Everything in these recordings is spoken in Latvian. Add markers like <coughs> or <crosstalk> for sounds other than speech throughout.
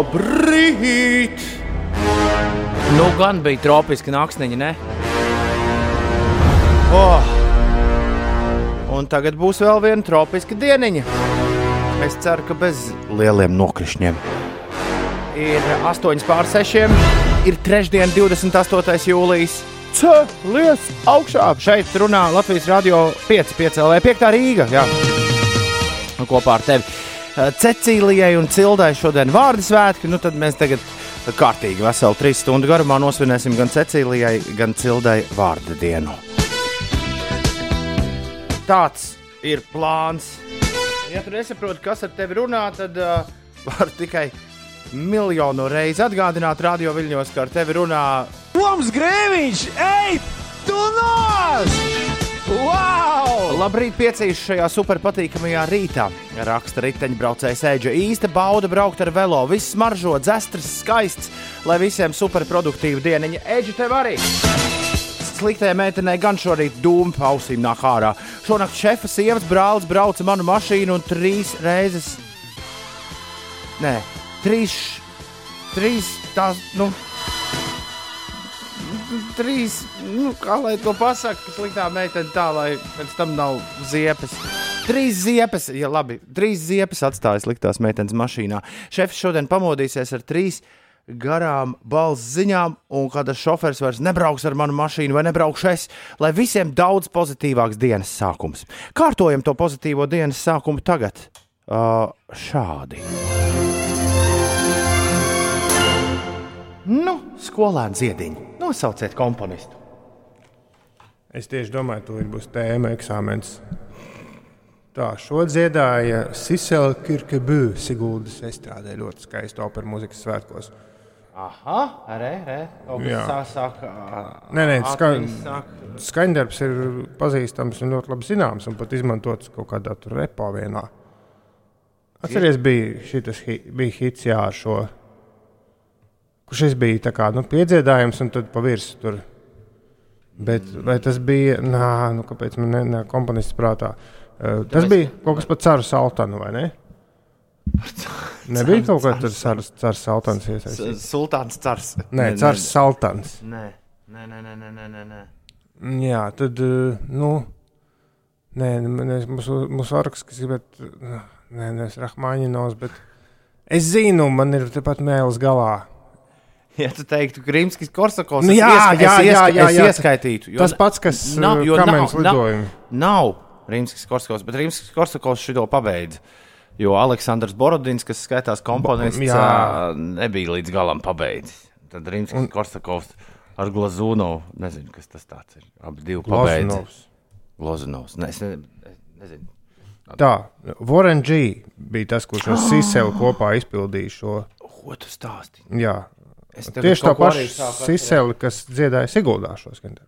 Labrīt! Nu, gan bija tropiska naktsniņa, ne? Oh. Un tagad būs vēl viena tropiska dieniņa. Es ceru, ka bez lieliem nokrišņiem. Ir 8 pār 6. Ir trešdiena, 28. jūlijas. Cēlies augšā! Šeit runā Latvijas Rādio 5, 5 LV, 5 Rīga. Jā. Kopā ar tevi. Cecīlijai un Cildai šodien vārdu svētki. Nu, tad mēs tagad kārtīgi veselu trīs stundu garumā nosvinēsim gan Cecīlijai, gan Cildai vārdu dienu. Tāds ir plāns. Ja tu nesaproti, kas ar tevi runā, tad uh, var tikai miljonu reizi atgādināt radio viļņos, ka ar tevi runā Toms Grēviņš! Ej, tu nos! Wow! Labrīt, piecīs šajā superpatīkamajā rītā. Raksta riteņbraucējs Eģe. Īsta bauda braukt ar velo. Viss smaržo, dzestras, skaists, lai visiem superproduktīva dieniņa. Eģe, tev arī! Sliktajai meitenei gan šorīt dūmu pausīm nāk ārā. Šonakt šefa sievas brālis brauca manu mašīnu un trīs reizes. Nē, trīs. Trīs tās, nu, trīs, nu, kā lai to pasakā, ka sliktā meitene tā, lai pēc tam nav ziepes. Trīs ziepes, ja labi, trīs ziepes atstāja sliktās meitenes mašīnā. Šefs šodien pamodīsies ar trīs garām balss ziņām, un kad šofers vairs nebrauks ar manu mašīnu vai nebraukšu es, lai visiem daudz pozitīvāks dienas sākums. Kārtojam to pozitīvo dienas sākumu tagad. Uh, šādi. Nu, skolēni ziediņi, nosauciet komponistu. Es tieši domāju, ka būs tēma eksāmenis. Tā, šo dziedāja Sisela Kirkebu, Siguldas estrādē ļoti skaistu operu mūzikas svētkos. Aha, re, re. Jā. Sāk, Nē, nē, ska, atmiņas sāk. skaņdarbs ir pazīstams un ļoti labi zināms, un pat izmantots kaut kādā tur repo vienā. Atcerieties, bija šis hits jā, ar šo. Šis bija kā nu, piedziedājums, un tad pa virsmu tur. Bet vai tas bija, nā, nu, kāpēc man ne, ne komponists prātā? Uh, tas Tāpēc- bija kaut kas par caru saltanu, vai ne? Nebija kaut kāds cars, cars saltans iesaistīts. Sultāns Cars. Nē, cars saltans. Nē, nē, nē, nē, nē, nē, nē, nē. Jā, tad, nu, nē, nē mūsu, mūsu orķestris, bet, uh, nē, nē, Rahmaņinovs, bet es zinu, man ir tepat mēlis galā. Ja tu teiktu, Krimskis Korsakovs, Nu, es jā, ieska- jā, es jā, ieska- jā, es jā. ieskaitītu. jo Tas pats, kas Nav, uh, jo nav- nav- lidojumi. Nav Rimskis Korsakovs, bet Rimskis Korsakovs šito pabeidza. Jo Aleksandrs Borodins, kas skaitās komponists, Jā. ā, nebija līdz galam pabeidzis. Tad Rimskis. Korsakovs ar Glazūnovu, nezinu, kas tas ir. Abi divi pabeidza. Lozinovs. Ne, es ne, es nezinu. Tā, Warren G. bija tas, kurš ar <gasps> Siselu kopā izpildīja šo. Ko tu stāsti? Jā, Es tieši tā paša. Siseli, kas dziedāja Siguldā šo skaņu.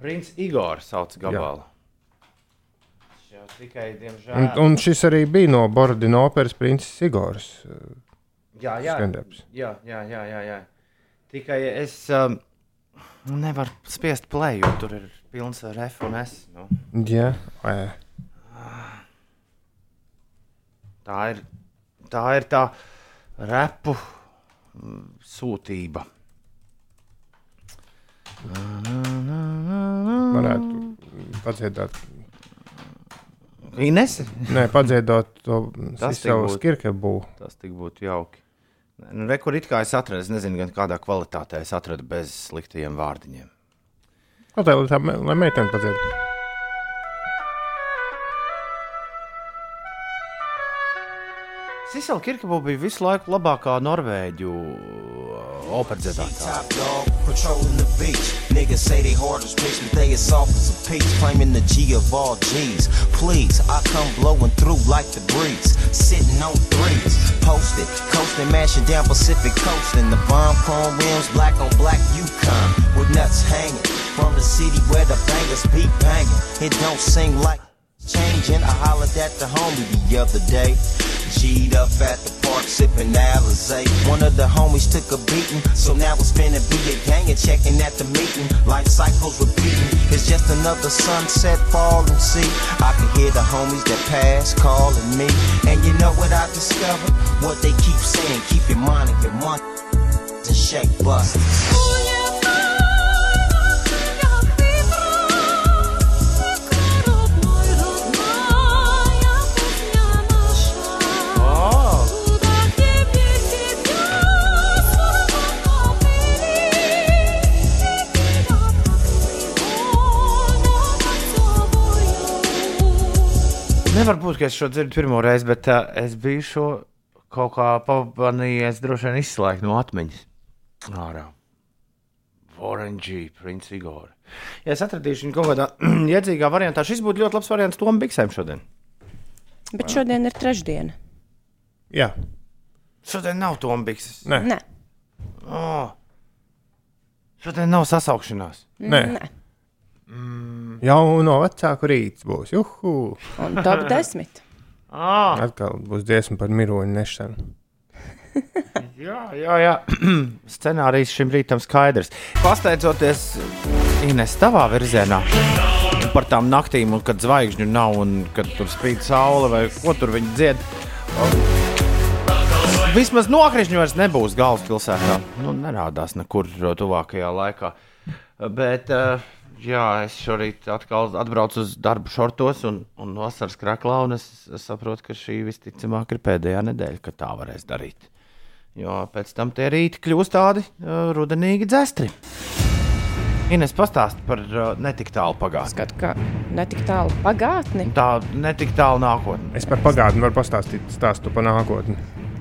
Princis Igors sauc gabalu. Jā, tikai, Un, diemžēl. un šis arī bija no Borodina operas Princis Igors. Jā, jā, jā, jā, jā, jā, jā. Tikai es um, nevaru spiest play, jo tur ir pilns ar F un S. Nu. Jā, ē. Tā ir tā, ir tā repu sūtība. varētu padziedāt. Inese? Nē, padziedot to būtu. Skirkebu. Tas tik būtu jauki. Nu, Rekur it kā es atradu, es nezinu, gan kādā kvalitātē es atradu bez sliktajiem vārdiņiem. Tā, lai tā lai meitene padzied? Come blowing through like the breeze. Sitting on threes, posted, coasting, mashing down Pacific coast. And the bomb rims, black on black Yukon. With nuts hanging from the city where the bangers be banging. It don't seem like changing. I hollered at the homie the other day. G'd up at the park sipping Alizé. One of the homies took a beating, so now it's finna be a gang and checking at the meeting. Life cycles repeating. It's just another sunset falling. See, I can hear the homies that pass calling me. And you know what I discovered? What they keep saying, keep your mind and your money and shake busters. Nevar būt, ka es šo dzirdu pirmo reizi, bet uh, es biju šo kaut kā pamanījies, droši vien izslēgt no atmiņas. Ārā. Orange, Prince Igor. Ja es atradīšu viņu kaut kādā <clears throat> iedzīgā variantā, šis būtu ļoti labs variants Tomam Biksēm šodien. Bet šodien ir trešdiena. Jā, Šodien nav Tomas Bikses. nē, Nē, Oh. Šodien nav sasaukšanās. nē. nē. Jauno vecāku rīts būs. Juhu! Un top 10. <laughs> Ah, Atkal būs dziesma par miroņu nešanu. <laughs> jā, jā, jā. <clears throat> scenārijs šim rītam skaidrs. Pasteidzoties Ines tavā virzienā. Par tām naktīm, kad zvaigžņu nav, un kad tur spīd saule, vai ko tur viņi dzied. Vismaz nokrišņi vairs nebūs galvaspilsētā. Nu, nerādās nekur tuvākajā laikā. Bet, eh, jā, es šorīt atkal atbraucu uz darbu šortos un, un vasaras krāklā, un es, saprotu, ka šī visticamāk ir pēdējā nedēļa, kad tā varēs darīt. Jo pēc tam tie rīti kļūst tādi uh, rudenīgi dzestri. Ines pastāst par uh, netik tālu pagātni. Skatu, ka netik tālu pagātni. Tā netik tālu nākotnē. Es par pagātni varu pastāstīt stāstu par nākotni.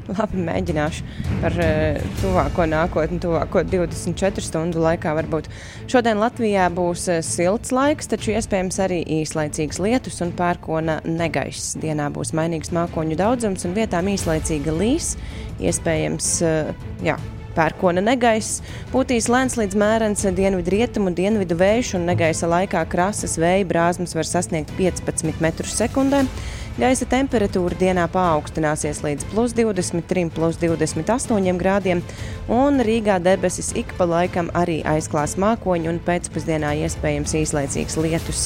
Labi, mēģināšu par uh, tuvāko nākotni, tuvāko 24 stundu laikā. Varbūt šodien Latvijā būs uh, silts laiks, taču iespējams arī īslaicīgs lietus un pērkona negaiss. Dienā būs mainīgs mākoņu daudzums un vietām īslaicīga līs. Iespējams, uh, jā. Pērkona negaiss būtīs lēns līdz mērens dienvidu rietumu un dienvidu vējš, un negaisa laikā krasas vēja brāzmas var sasniegt 15 m2. Gaisa temperatūra dienā paaugstināsies līdz plus 23, plus 28 grādiem, un Rīgā debesis ik pa laikam arī aizklās mākoņi, un pēcpusdienā iespējams īslaicīgs lietus.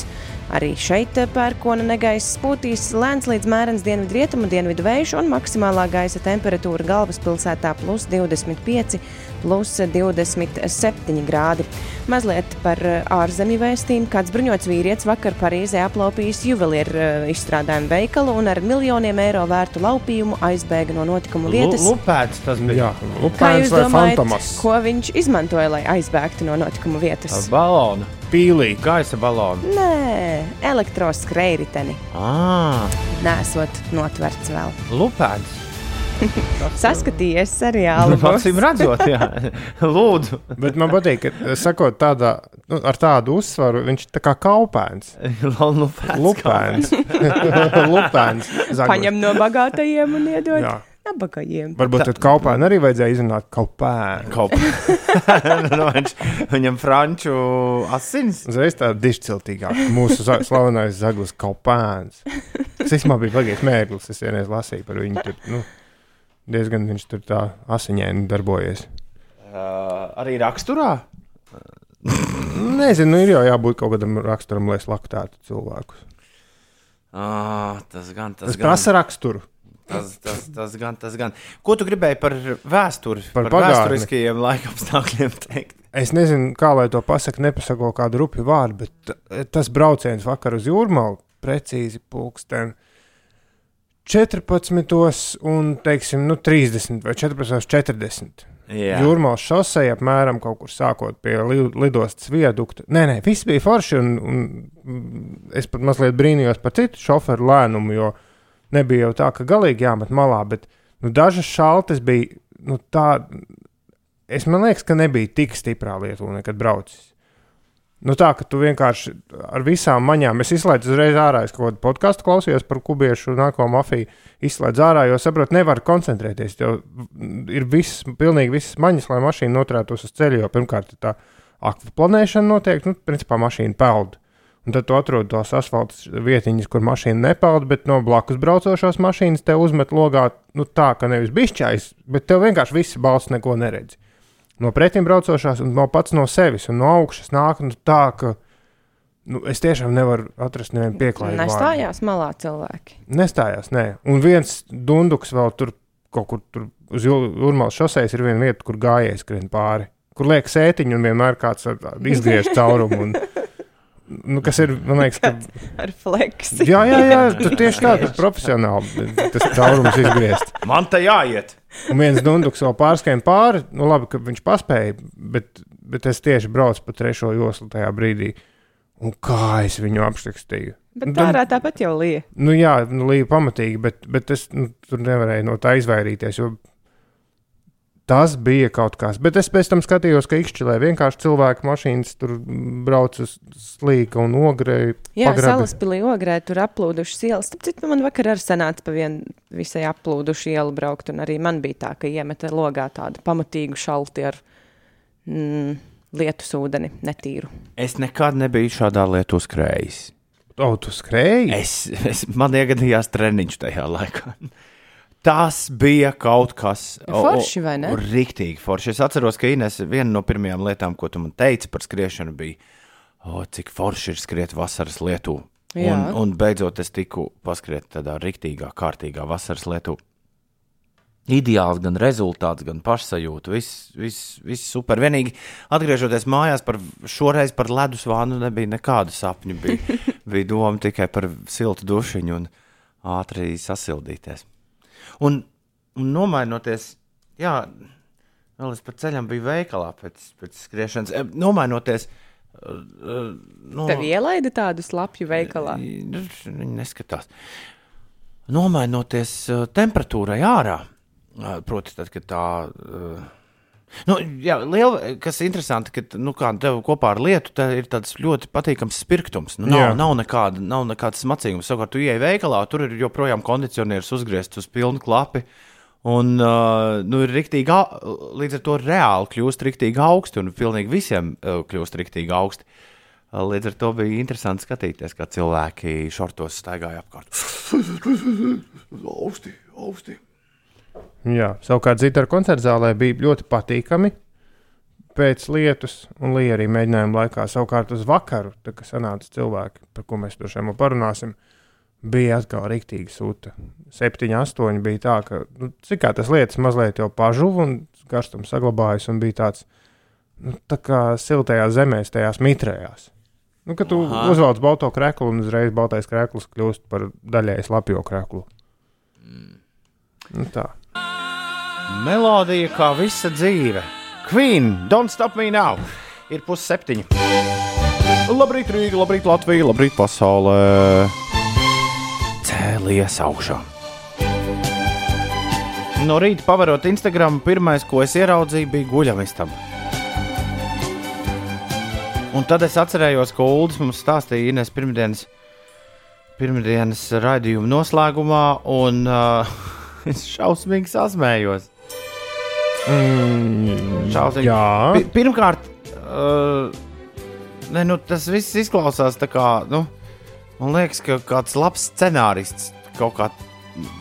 Arī šeit pērkona negaiss būtīs lēns līdz mērens dienvidu rietumu, dienvidu vējš, un maksimālā gaisa temperatūra galvaspilsētā plus 25, plus 27 grādi. Mazliet par ārzemju vēstījumu. Kāds bruņots vīrietis vakar Parīzē aplaupījis juvelieru eh, izstrādājumu veikalu un ar miljoniem eiro vērtu laupījumu aizbēga no notikuma vietas. Lupēts tas bija. Jā, Kā Lupēns jūs vai domājat, Fantomas? ko viņš izmantoja, lai aizbēgtu no notikuma vietas? Balonu. Pīlī. Gaisa balonu. Nē, elektroskrējriteni. Ah, Nesot notverts vēl. lupēts. <laughs> Saskatījies seriālu. Acīm redzot, jā. Lūdzu. Bet man patīk, ka sakot tādā, nu, ar tādu uzsvaru, viņš tā kā kaupēns. Lupēts. Lupēns. <laughs> Lupēns. Paņem no bagātajiem un iedod Jā. nabagajiem. Varbūt tad kaupēnu arī vajadzēja izrunāt kaupēnu. Kaut <laughs> no, viņš, viņam franču asins. Uzreiz tā dišciltīgāk. Mūsu slavenais zaglis kaupēns. Tas īstenībā bija pagājis mērķis. Es vienreiz lasīju par viņu. Tur, nu, diezgan viņš tur tā asiņaini darbojies. Uh, arī raksturā. <laughs> Nezinu, nu, ir jau jābūt kaut kādam raksturam, lai slaktētu cilvēkus. Ah, tas gan tas Tas gan. prasa raksturu. Tas, tas, tas gan, tas gan. Ko tu gribēji par vēsturi, Par par, pagātni. vēsturiskajiem laikapstākļiem teikt? Es nezinu, kā lai to pasaktu, nepasako kādu rupju vārdu, bet tas brauciens vakar uz jūrmālu precīzi pulksten 14 un, teiksim, nu, 30 vai 14.40. Jā, Jūrmālas šosei apmēram kaut kur sākot pie li lidostas viadukta. Nē, nē, viss bija forši, un, un es pat mazliet brīnījos par citu šoferu lēnumu, jo nebija jau tā, ka galīgi jāmet malā, bet nu, dažas šaltes bija nu, tā. Es man liekas, ka nebija tik stiprā Lietuvā nekad braucis. Nu, tā, ka tu vienkārši ar visām maņām, es izslēdzu uzreiz ārā, es kaut kādu podkāstu klausījos par kubiešu nākamo mafiju, izslēdzu ārā, jo saprotu, nevar koncentrēties. Tev ir viss, pilnīgi visas maņas, lai mašīna noturētos uz ceļa, jo pirmkārt ir tā akvaplanēšana notiek, nu, principā mašīna peld. Un tad tu atrod tos asfalta vietiņas, kur mašīna nepeld, bet no blakus braucošās mašīnas te uzmet logā nu, tā, ka nevis bišķais, bet tev vienkārši viss balsts neko neredz. No pretim braucošās un no pats no sevis un no augšas nāk nu, tā, ka nu, es tiešām nevaru atrast nevienu pieklājību. vārdu. Nestājās malā cilvēki. Nestājās, nē. Un viens dunduks vēl tur kaut kur tur uz Urmālas šoseis ir viena vieta, kur gājējis skrien pāri. Kur liek sētiņu un vienmēr kāds izgriež caurumu. Un, nu, kas ir, man liekas, ka. Ar fleksi. Jā, jā, jā <laughs> tu tieši tā, tu profesionāli tas caurums izgriezt. Man te jāiet. Un viens dunduks vēl pārskrien pāri. Nu, labi, ka viņš paspēja, bet, bet es tieši braucu pa trešo joslu tajā brīdī. Un kā es viņu apšakstīju? Bet Nu, tā ārā tāpat jau lija. Nu, jā, nu, līja pamatīgi, bet, bet es nu, tur nevarēju no tā izvairīties. Jo tas bija kaut kas. Bet es pēc tam skatījos, ka Ikšķilē vienkārši cilvēku mašīnas tur brauc uz slīka un ogrēja. Jā, salaspīlī ogrē tur aplūdušas ielas. Tāpēc citu man vakar arī sanāca pa vienu visai aplūdušu ielu braukt, un arī man bija tā, ka iemeta logā tādu pamatīgu šalti ar mm, lietus ūdeni, netīru. Es nekad nebiju šādā lietā uzkrējis. O, tu skrēji? Es, es, man iegadījās treniņš tajā laikā. Tas bija kaut kas Forši, vai ne? Rīktīgi forši. Es atceros, ka Inês viena no pirmajām lietām, ko tu man teici par skriešanu, bija, o, cik forši ir skriet vasaras lietū. Jā. Un, un beidzot es tiku paskriet tādā rīktīgā, kārtīgā vasaras lietū. Ideāls gan rezultāts, gan pašsajūta. Viss, viss, viss super. Vienīgi atgriežoties mājās, par šoreiz par ledus vānu nebija nekādu sapņu. Bija, <laughs> bija doma tikai par siltu dušiņu un ātri sasildīties. Un, un nomainoties, jā, vēl es pa ceļam biju veikalā pēc, pēc skriešanas. Eh, Nomainoties, eh, eh, no, Tev ielaida tādu slapju veikalā. Viņi neskatās. Nomainoties uh, temperatūrai ārā, proti, tad, kad tā. Uh, Nu, jā, liela, kas ir interesanti, ka nu, kā, tev kopā ar lietu tā ir tāds ļoti patīkams spirtums. Nu, nav, Jā. nav, nekāda, nav nekāds smacīgums. Savukārt, tu ieej veikalā, tur ir joprojām kondicionieris uzgriezts uz pilnu klapi. Un uh, nu, ir riktīgi, līdz ar to reāli kļūst rīktīgi augsti, un pilnīgi visiem uh, kļūst rīktīgi augsti. Uh, Līdz ar to bija interesanti skatīties, kā cilvēki šortos staigāja apkārt. <laughs> augsti, augsti. Jā, savukārt Zīta ar koncertu zālē bija ļoti patīkami. Pēc lietus, un Līja arī mēģinājuma laikā, savukārt uz vakaru, tad, kad sanāca cilvēki, par ko mēs droši vien parunāsim, bija atkal rīktīgi sūta. 7, 8 bija tā, ka nu, cik tas lietas mazliet jau pažuva un karstums saglabājas, un bija tāds nu, tā kā siltajās zemēs, tajās mitrējās. Nu, kad tu Aha. uzvelc balto kreklu, un uzreiz baltais krekls kļūst par daļai slapjo kreklu. Nu, tā. Melodija kā visa dzīve. Queen, don't stop me now! Ir pusseptiņi. Labrīt, Rīga, labrīt, Latvija, labrīt, pasaulē! Cēlies augšā! No rīta pavarot Instagram, pirmais, ko es ieraudzīju, bija guļamistaba. Un tad es atcerējos, ko Ulas mums stāstīja Ines pirmdienas, pirmdienas raidījuma noslēgumā, un uh, <laughs> es šausmīgi sasmējos. Mm, Šausmīgi. jā, Pi- Pirmkārt, uh, ne, nu, tas viss izklausās tā kā, nu, man liekas, ka kāds labs scenārists kaut kā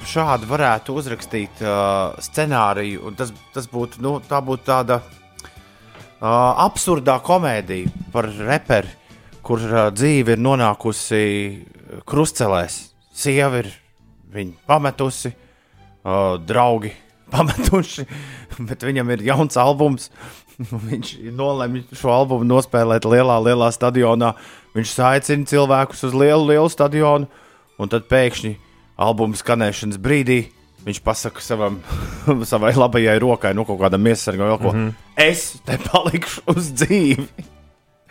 šādi varētu uzrakstīt uh, scenāriju, tas, tas būtu, nu, tā būtu tāda uh, absurdā komēdija par reperi, kur uh, dzīve ir nonākusi krustcelēs. Sieva ir viņu pametusi, uh, draugi pametuši, <laughs> bet viņam ir jauns albums. <laughs> Viņš nolemj šo albumu nospēlēt lielā, lielā stadionā. Viņš aicina cilvēkus uz lielu, lielu stadionu, un tad pēkšņi albuma skanēšanas brīdī viņš pasaka savam, <laughs> savai labajai rokai, no kaut kādam iesargam, vēl ko. Mm -hmm. Es te palikšu uz dzīvi.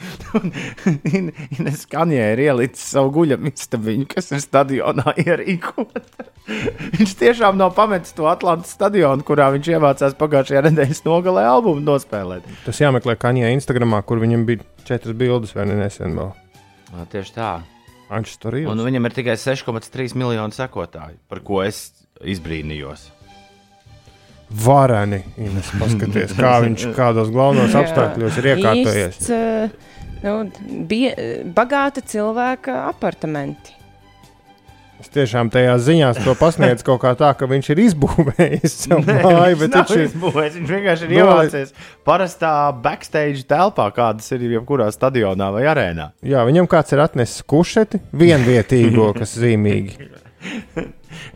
<laughs> Un Ines Kanjē ir ielicis savu guļamistabiņu, kas ir stadionā ierīkota. <laughs> Viņš tiešām nav pametis to Atlantijas stadionu, kurā viņš ievācās pagājušajā nedēļas nogalē albumu nospēlēt. tas jāmeklē Kanjē Instagramā, kur viņam bija četras bildes vai ne nesen vēl. Nā, tieši tā. Un viņam ir tikai 6,3 miljoni sekotāju, par ko es izbrīnījos. Vareni, Ines, paskaties, kā viņš <laughs> kādos galvenos apstākļos ir iekārtojies. Īsts, uh, Nu, bija bagāta cilvēka apartamenti. Es tiešām tajā ziņā to pasniedzu kaut kā tā, ka viņš ir izbūvējis savu <laughs> māju, bet viņš, viņš ir. izbūvējis, viņš vienkārši ir Nolai- ievācies parastā backstage telpā, kādas ir jebkurā stadionā vai arēnā. Jā, viņam kāds ir atnesis kušeti, vienvietīgo, kas zīmīgi. <laughs>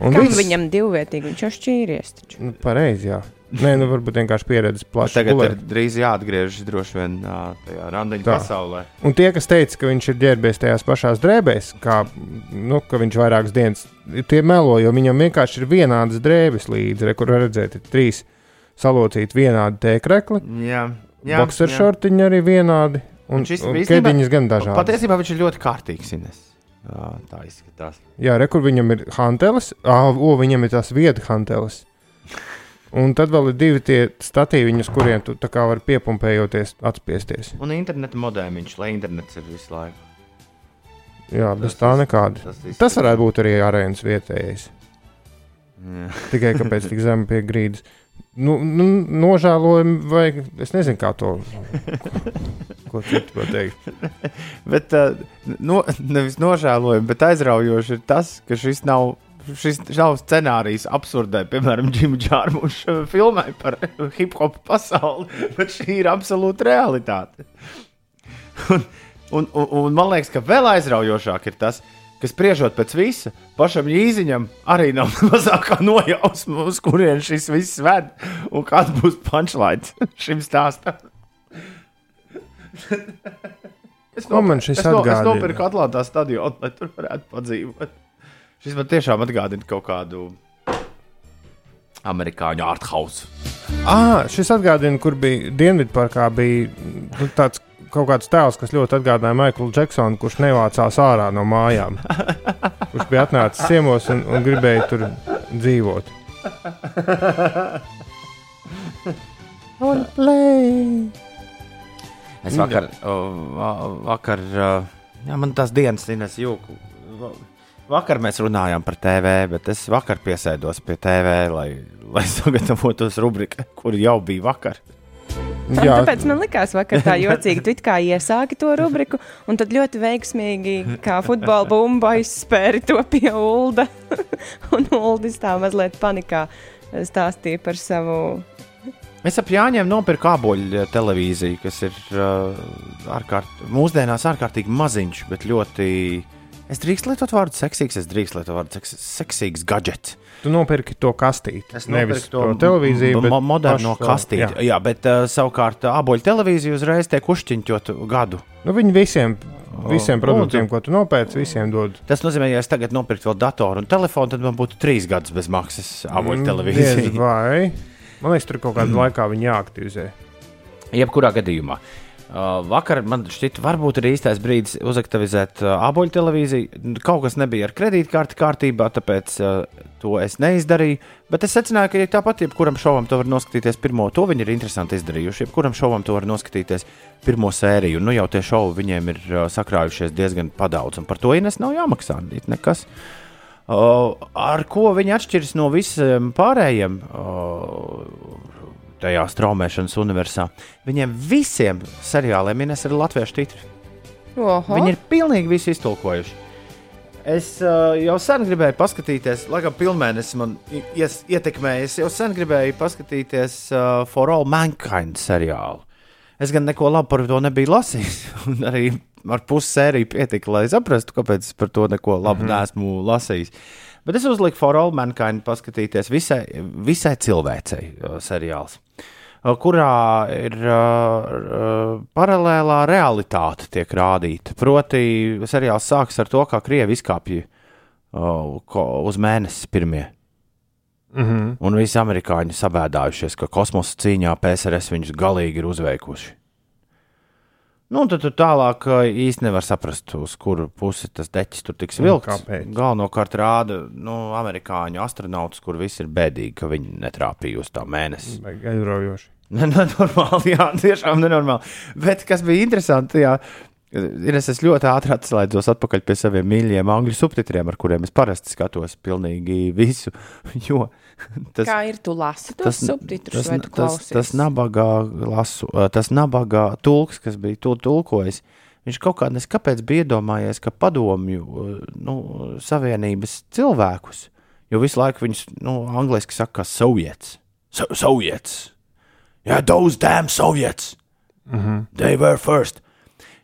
Un Kam viss- viņam divvietīgi? Viņš jau šķīries. Taču. Nu, pareizi, jā. Nē, nu varbūt vienkārši pieredzes plašs. Tagad gulēt. ir drīz jāatgriežas droši vien tajā randiņu Tā. pasaulē. Un tie, kas teica, ka viņš ir ģērbies tajās pašās drēbēs, kā, nu, viņš vairākas dienas, tie melo, jo viņam vienkārši ir vienādas drēbes līdzi, re, kur redzēt, ir trīs salocīti vienādi tēkrekli, Jā, jā, bokseršortiņi arī vienādi, un, un īstenībā- kediņas gan dažādas. Patiesībā viņš ir ļoti kārtīgs. Ines. Jā, tā izskatās. Jā, re, kur viņam ir hantelis, ah, o, viņam ir tās vietas hantelis. Un tad vēl ir divi tie statīvi, uz kuriem tu tā kā vari piepumpējoties, atspiesties. Un interneta modēmiņš, lai internets ir visu laiku. Jā, bez Tas- tā nekāda. Tas, izskatās- Tas varētu būt arī arēnas vietējais. Jā. <laughs> Tikai kāpēc tik zemi pie grīdas? Nu, nu, nožēlojami, vai es nezinu, kā to ko citu pateikt. <laughs> Bet uh, no, nevis nožēlojami, bet aizraujoši ir tas, ka šis nav. Šis nav scenārijs absurdai, piemēram, Džimsa Čārmuša filmai par hip hop pasauli, bet šī ir absolūta realitāte. Un, un, un, un man liekas, ka vēl aizraujošāk ir tas, ka spriežot pēc visa, pašam īziņam arī nav <laughs> mazākā nojausma, uz kurien šis viss ved un kāds būs punchline šim stāstam. Es, šis es, no, es nopirku Atlantā stadionu, lai tur varētu padzīvot. Šis man tiešām atgādina kaut kādu amerikāņu art house. Ah, šis atgādina, kur bija Dienvidparkā. Bija nu, tāds kaut kāds tēls, kas ļoti atgādināja Maiklu Džeksonu, kurš nevācās ārā no mājām. <laughs> Kurš bija atnācis ciemos un, un gribēja tur dzīvot. Un play! Es vakar, vakar o, jā, man tās dienas, Ines, jūku. Va- Vakar mēs runājām par TV, bet es vakar piesēdos pie TV, lai, <laughs> lai sagatavotos rubrikai, kur jau bija vakar. Jā. Tāpēc man likās, vakar tā jocīgi. Tu kā iesāki to rubriku, un tad ļoti veiksmīgi, kā futbola bumba, aizspēri to pie Ulda. <laughs> un Uldis tā mazliet panikā stāstīja par savu. Es ap Jāņiem nopirku āboļu televīziju, kas ir uh, ārkārt, mūsdienās ārkārtīgi maziņš, bet ļoti. Es drīkstu lietot vārdu seksīgs, es drīkstu lietot vārdu seks, seksīgs gadgets. Tu nopirki to kastīti. Es Nevis nopirku to televīziju, bet mo moderno pašu to- kastīti. jā. Jā. bet uh, savukārt āboļu televīzija uzreiz tiek uzšķiņķot gadu. Nu, viņi visiem, visiem produktiem, ko tu nopērci, visiem dod. Tas nozīmē, ja es tagad nopirktu vēl datoru un telefonu, tad man būtu trīs gadus bez maksas āboļu Mm, televīzija. Vai? Man liekas, tur kaut kādā <clears throat> laikā viņi jāaktivizē. Jebkurā gadījumā. Uh, vakar man šķiet, varbūt ir īstais brīdis uzaktivizēt uh, āboļu televīziju. Kaut kas nebija ar kredītkarti kārtībā, tāpēc uh, to es neizdarīju. Bet es secināju, ka ja tāpat jebkuram šovam to var noskatīties pirmo. To viņi ir interesanti izdarījuši. Jebkuram šovam to var noskatīties pirmo sēriju. Nu, jau tie šovi viņiem ir uh, sakrājušies diezgan padaudz. Un par to Ines nav jāmaksā. Nekas. Uh, ar ko viņi atšķiras no visiem pārējiem uh, tajā straumēšanas universā? Viņiem visiem seriāliem Ines ir latviešu titri. Oho, Viņi ir pilnīgi visi iztulkojuši. Es uh, jau sen gribēju paskatīties, lai gan pilnmēnesis man ies, ietekmēja. Es jau sen gribēju paskatīties uh, For All Mankind seriālu. Es gan neko labu par to nebiju lasījis. <laughs> un Arī ar pusi sēriju pietika, lai saprastu, kāpēc es par to neko labu mm -hmm. neesmu lasījis. Bet es uzliku For All Mankind paskatīties visai, visai cilvēcei uh, seriāls kurā ir uh, paralēlā realitāte tiek rādīta. Proti, seriāls sākas ar to, kā krievi izkāpja uh, uz mēnesi pirmie. Mm -hmm. Un visi amerikāņi sabēdājušies, ka kosmosa cīņā PSRS viņus galīgi ir uzveikuši. Nu, tad tu tālāk īsti nevar saprast, uz kuru pusi tas deķis tur tiks Un vilkts. Galvenokārt rāda nu, amerikāņu astronautus, kur viss ir bēdīgi, ka viņi netrāpīja uz tā mēnesi. Aizraujoši. <laughs> Nenormāli, jā, tiešām nenormāli. Bet kas bija interesanti, jā, ir es ļoti ātri atslēdzos atpakaļ pie saviem mīļajiem angļu subtitriem, ar kuriem es parasti skatos pilnīgi visu. <laughs> Jo tas, kā ir tu lasi tos subtitrus tas, vai tu tas, klausies? tas nabagā lasu, tas nabagā tulks, kas bija to tulkojis, Viņš kaut kā nes kāpēc bija iedomājies, ka padomju nu, savienības cilvēkus, jo visu laiku viņus nu, angliski saka, soviets. So, soviets. Yeah, those damn soviets. Mm -hmm. They were first.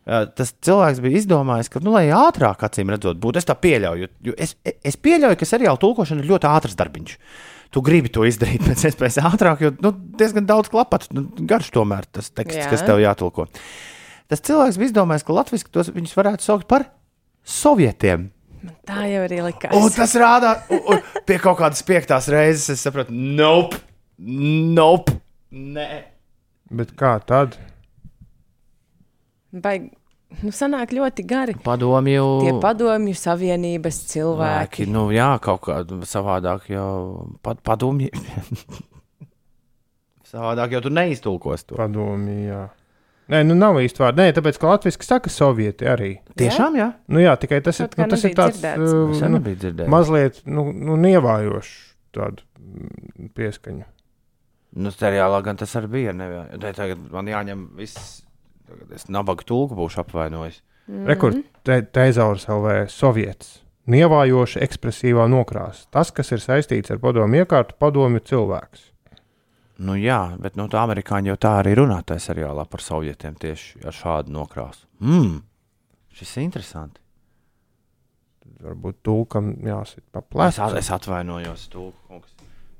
Uh, tas cilvēks bija izdomājis, ka, nu, lai ātrāk, acīm redzot, būtu. Es tā pieļauju, jo es, es pieļauju, ka seriāla tulkošana ir ļoti ātrs darbiņš. Tu gribi to izdarīt <laughs> pēc iespējas ātrāk, jo nu, diezgan daudz klapats, nu, garš tomēr tas teksts, Jā. Kas tev jātulko. Tas cilvēks bija izdomājis, ka latviešu tos viņus varētu saukt par sovietiem. Tā jau arī likās. Un tas rādā, un, un pie kaut kādas piektās reizes es sapratu, nope, nope, nē. Bet kā tad? Baigi, nu, sanāk ļoti gari. Padomju. Tie padomju savienības cilvēki. Cilvēki, nu jā, kaut kā savādāk jau pad, padomju. <laughs> savādāk jau tu neiztulkos to. Padomju, jā. Nē, nu nav īsti vārds. Nē, tāpēc, ka latviešu saka sovieti arī. Tiešām, jā? Nu jā, tikai tas ir, Kaut kā nu, tas ir tāds uh, nu, mazliet nu, nu, nievājošs tādu mm, pieskaņu. Nu, seriālā gan tas arī bija. Ne, ne, tagad man jāņem viss. Tagad es nabaga tulku būšu apvainojis. Mm. Rekord te, Tezaurs LV soviets. Nievājoša ekspresīvā nokrāsa. Tas, kas ir saistīts ar padomu iekārtu, padomju cilvēks. Nu, jā, bet nu, tā amerikāņi jau tā arī runā tajā seriālā par sovietiem tieši ar šādu nokrāsu. Mm, šis ir interesanti. Varbūt tulkam jāsit pa Es, at- es atvainojos, Tulku kungs.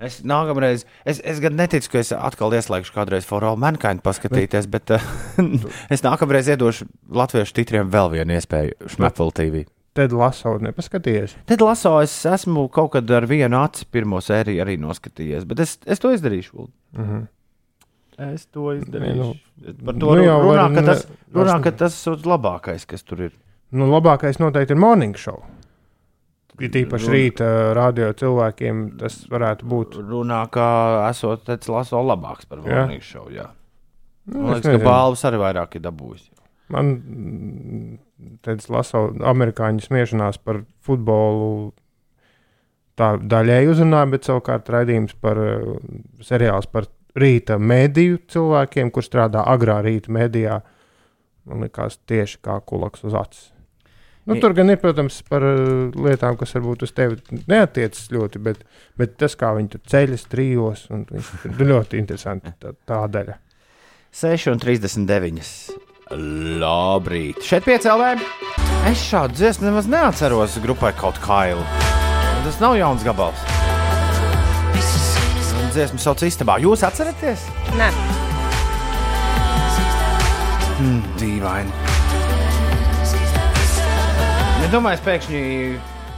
Es nākamreiz, es, es gan neticu, ka es atkal ieslēgšu kādreiz For All Mankind paskatīties, bet, bet uh, <laughs> es nākamreiz iedošu latviešu titriem vēl vienu iespēju Šmepel TV. Tad lasot, nepaskatījies. Tad laso, es esmu kaut kad ar vienu aci pirmo sēriju arī noskatījies, bet es, es to izdarīšu. Mm -hmm. Es to izdarīšu. Par nu to jau nu runā, var ka tas, runā, ka tas ir labākais, kas tur ir. Nu, labākais noteikti ir morning show. Ir tīpaši Run- rīta radio cilvēkiem, tas varētu būt. Runā, ka esot tāds laso labāks par. Morning Show. Jā. Nu, Man liekas, ka nezinu. balvas arī vairāk ir dabūjis. Man tāds lasu amerikāņu smiešanās par futbolu. Tā daļēji uzrunāja, bet savukārt raidījums par seriāls par rīta mediju cilvēkiem, kur strādā agrā rīta medijā. Man liekas, tieši kā kulaks uz acis. Nu, tur gan ir, protams, par uh, lietām, kas varbūt uz tevi neatiecas ļoti, bet, bet tas, kā viņi tur ceļas trijos, un viss ir ļoti interesanti. Tā, tā daļa. 6,39. Labrīt. Šeit piecēlē. Es šādu dziesmu nemaz neatceros grupai kaut kailu. Tas nav jauns gabals. Dziesmu sauc istabā. Jūs atceraties? Nē, Mm, dīvaini. Nedomāju, pēkšņi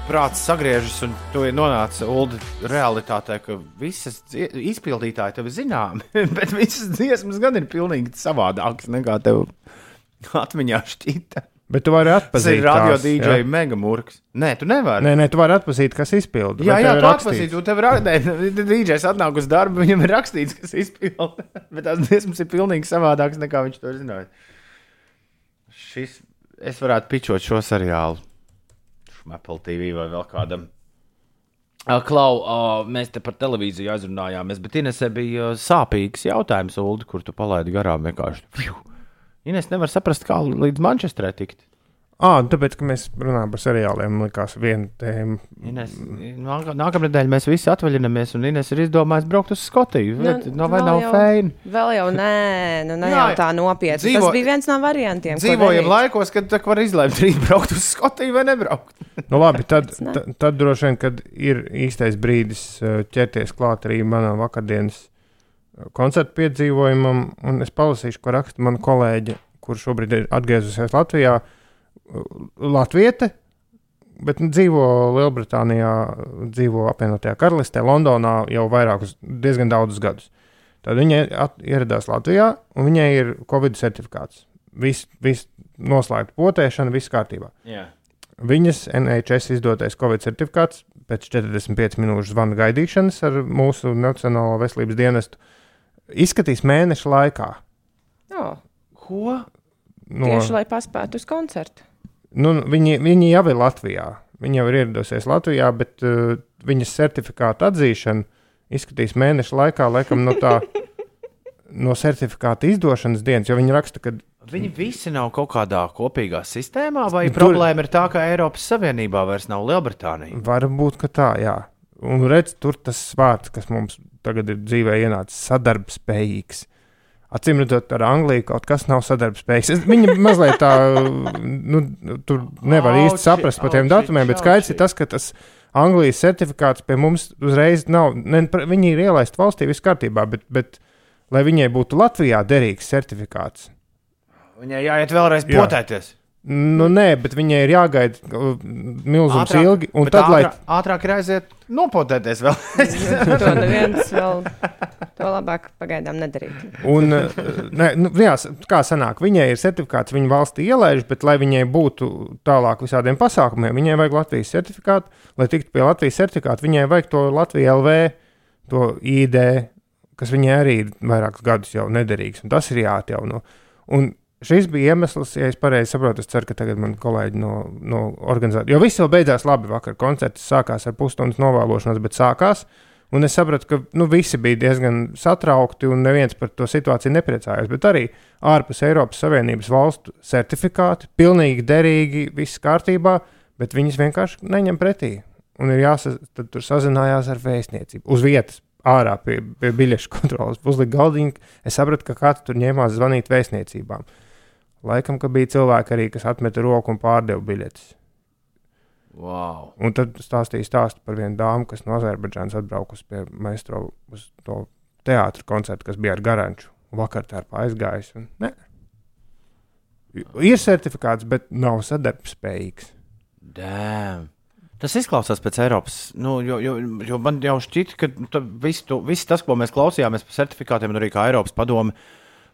prāts sagriežas un tu ir nonācis Ulu realitātē, ka visas izpildītāji tev ir zināmi, <laughs> bet visas dziesmas gan ir pilnīgi savādākas nekā tev atmiņā šķita. Bet tu vari atpazīt. ir radio tās, DJ ja? megamurks. Nē, tu nevari. Nē, nē, tu vari atpazīt, kas izpilda. Jā, jā, tu atpazīsti, un tev ir <laughs> DJs atnāk uz darbu, viņam ir rakstīts, kas izpilda. <laughs> Bet tās dziesmas ir pilnīgi savādākas nekā viņš to ir zinājis. Šis, es varētu pičot šo seriālu. Apple TV vai vēl kādam. Klau, mēs te par televīziju aizrunājāmies, bet Inesē bija sāpīgs jautājums, Ulu, kur tu palaidi garām vienkārši. Ines nevar saprast, kā līdz Manchesterē tikt. Ah, tāpēc, ka mēs runājam par seriāliem, liekas, viena tēma. Ines, nāk, nākamā nedēļa mēs visi atvaļinamies, un Ines ir izdomājis braukt uz Skotiju. Nu, Nu, no, vai vēl nav feini? vēl jau nē, nu, ne <laughs> jau tā nopietni. dzīvo- Tas bija viens no variantiem. Dzīvojam laikos, kad var izlemt rīt braukt uz Skotiju vai nebraukt. <laughs> Nu, labi, tad, tad, tad droši vien, kad ir īstais brīdis uh, ķerties klāt arī manam vakardienas uh, koncertu piedzīvojumam, un es palasīšu, ko raksta mana kolēģe, kurš šobrīd ir atgriezusies Latvijā. uh, Latviete, bet nu, dzīvo Lielbritānijā, dzīvo apvienotajā karalistē, Londonā jau vairākus, diezgan daudzus gadus. Tad viņa ieradās Latvijā, un viņai ir Covid certifikāts. Viss vis noslēgta potēšana, viss kārtībā. Jā. Viņas NHS izdotais Covid certifikāts pēc 45 minūšu zvana gaidīšanas ar mūsu Nacionālo veselības dienestu izskatīs mēneša laikā. O, Ko? No, tieši lai paspētu uz koncertu. Nu, viņi, viņi jau ir Latvijā. Viņa jau ir ieradusies Latvijā, bet uh, viņas certifikāta atzīšana izskatīs mēneša laikā, laikam, no tā. <laughs> No certifikāta izdošanas dienas, jo viņi raksta, ka Viņi visi nav kaut kādā kopīgā sistēmā, vai Tur- problēma ir tā, ka Eiropas Savienībā vairs nav Lielbritānija? Varbūt, ka tā, jā. Un redz, tur tas vārds, kas mums tagad ir dzīvē ienācis, sadarbspējīgs. Acīm redzot, ar Angliju kaut kas nav sadarbspējīgs. Viņi mazliet tā, nu, tur nevar īsti Auči, saprast par tiem datumiem, bet skaidrs ir tas, ka tas Anglijas certifikāts pie mums uzreiz nav. Ne, viņi ir ielaisti valstī, viss kārtībā, bet, bet lai viņai būtu Latvijā derīgs certifikāts. Viņai jāiet vēlreiz Jā. Nu, nē, bet viņai ir jāgaida uh, milzums Ātrāk- ilgi. Un tad, lai ātrāk, ātrāk ir aiziet nopotēties vēl. <laughs> to neviens vēl, to labāk pagaidām nedarīt. Un, eh, ne, nu, jā, kā sanāk, viņai ir certifikāts, viņa valstī ielaiž, bet, lai viņai būtu tālāk visādiem pasākumiem, viņai vajag Latvijas certifikātu. Lai tiktu pie Latvijas certifikāta, viņai vajag to Latvijas LV, to ID, kas viņai arī ir vairākus gadus jau nederīgs. un Tas ir jāatjauno. Un šis bija iemesls, ja es pareizi saprotu, es ceru, ka tagad man kolēģi no, no organizācijas, jo viss jau beidzās labi vakar. Koncerts sākās ar pusstundas novēlošanos, bet sākās. Un es sapratu, ka nu, visi bija diezgan satraukti un neviens par to situāciju nepriecājās. Bet arī ārpus Eiropas Savienības valstu certifikāti, pilnīgi derīgi, viss kārtībā, bet viņas vienkārši neņem pretī. Un ir jāsas, tad tur sazinājās ar vēstniecību uz vietas. Ārā pie, pie biļešu kontrolas uzlika galdiņu. Es sapratu, ka kāds tur ņēmās zvanīt vēstniecībām. Laikam, ka bija cilvēki arī, kas atmeta roku un pārdeva biļetes. Wow. Un tad stāstīja stāstu par vienu dāmu, kas no Azerbaidžānas atbraukusi pie Maestro uz to teātros koncertu, kas bija ar garanču. Vakar tā ir aizgājis. un ne. Ir certifikāts, bet nav sadarbspējīgs. Damn. Tas izklausās pēc Eiropas. Nu, jo, jo, jo man jau šķiet, ka viss viss tas, ko mēs klausījāmies par certifikātiem, un arī kā Eiropas padome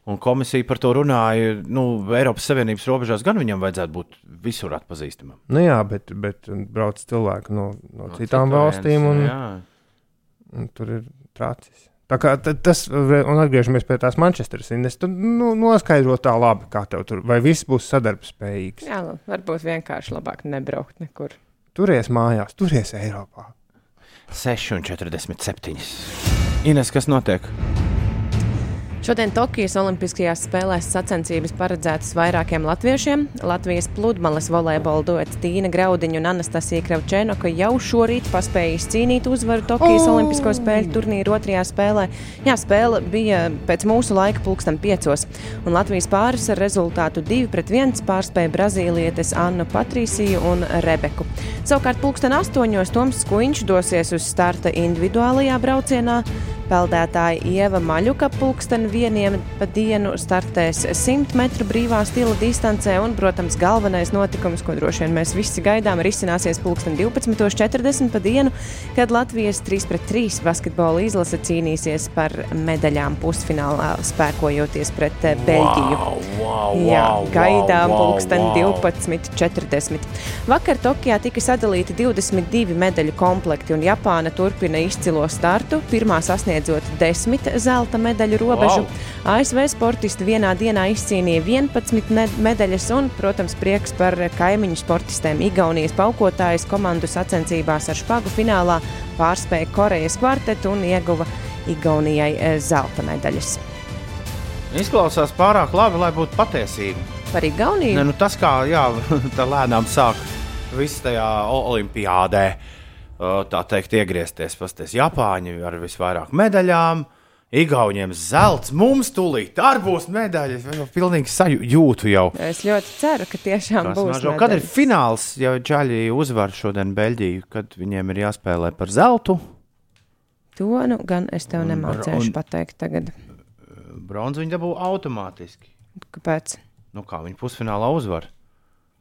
un komisija par to runāja, nu, Eiropas Savienības robežās gan viņam vajadzētu būt visur atpazīstamam. Nu jā, bet, bet brauc cilvēki no, no, no citām citurienes, valstīm, un, jā. un tur ir trācis. Tā kā ta- tas, un atgriežamies pie tās Manchesteras indes, tad nu, noskaidro tā labi, kā tev tur, vai viss būs sadarbspējīgs. Jā, nu, varbūt vienkārši labāk nebraukt nekur. Turies mājās, turies Eiropā. 6,47. Ines, kas notiek? Šodien Tokijas Olimpiskajās spēlēs sacensības paredzētas vairākiem latviešiem. Latvijas pludmales volejbola duets Tīna Graudiņa un Anastasija Kravčēnoka jau šorīt paspēja izcīnīt uzvaru Tokijas oh! Olimpisko spēļu turnīru otrajā spēlē. Jā, spēle bija pēc mūsu laika pulksten piecos, un Latvijas pāris ar rezultātu 2-1 pārspēja Brazīlietes Annu Patrīsiju un Rebeku. Savukārt pulksten astoņos Toms Skuiņš dosies uz starta individuālajā braucienā. Peldētāja Ieva Maļuka pulksten vieniem pa dienu startēs 100 metru brīvā stila distancē, un, protams, galvenais notikums, ko droši vien mēs visi gaidām, risināsies pulksten 12.40 pa dienu, kad Latvijas 3 pret 3 basketbola izlase cīnīsies par medaļām pusfinālā, spēkojoties pret eh, Beļģiju. Wow, wow, Jā, wow, gaidām wow, pulksten wow. 12.40. Vakar Tokijā tika sadalīti 22 medaļu komplekti, un Japāna turpina izcilo startu, pirmā sasniedzot 10 zelta medaļu robežu. Wow. ASV sportisti vienā dienā izcīnīja 11 ne- medaļas, un, protams, prieks par kaimiņu sportistiem. Igaunijas paukotājas komandu sacensībās ar špagu finālā pārspēja Korejas kvartetu un ieguva Igaunijai eh, zelta medaļas. Izklausās pārāk labi, lai būtu patiesība. Par Igauniju? Ne, nu tas kā jā, <laughs> tā lēnām sāk viss tajā olimpiādē, tā teikt, iegriezties. Pasties Japāņi ar visvairāk medaļām. Igauniem zelts, mums tūlīt arī būs medaļas. Es jau pilnīgi sajūtu jau. Es ļoti ceru, ka tiešām Tas būs. mažo. Kad ir fināls, ja Čaļi uzvar šodien Beļģiju, kad viņiem ir jāspēlē par zeltu? To nu gan es tev nemācīšu pateikt tagad. Bronzu viņi dabū automātiski. Kāpēc? Nu, kā viņi pusfinālā uzvar?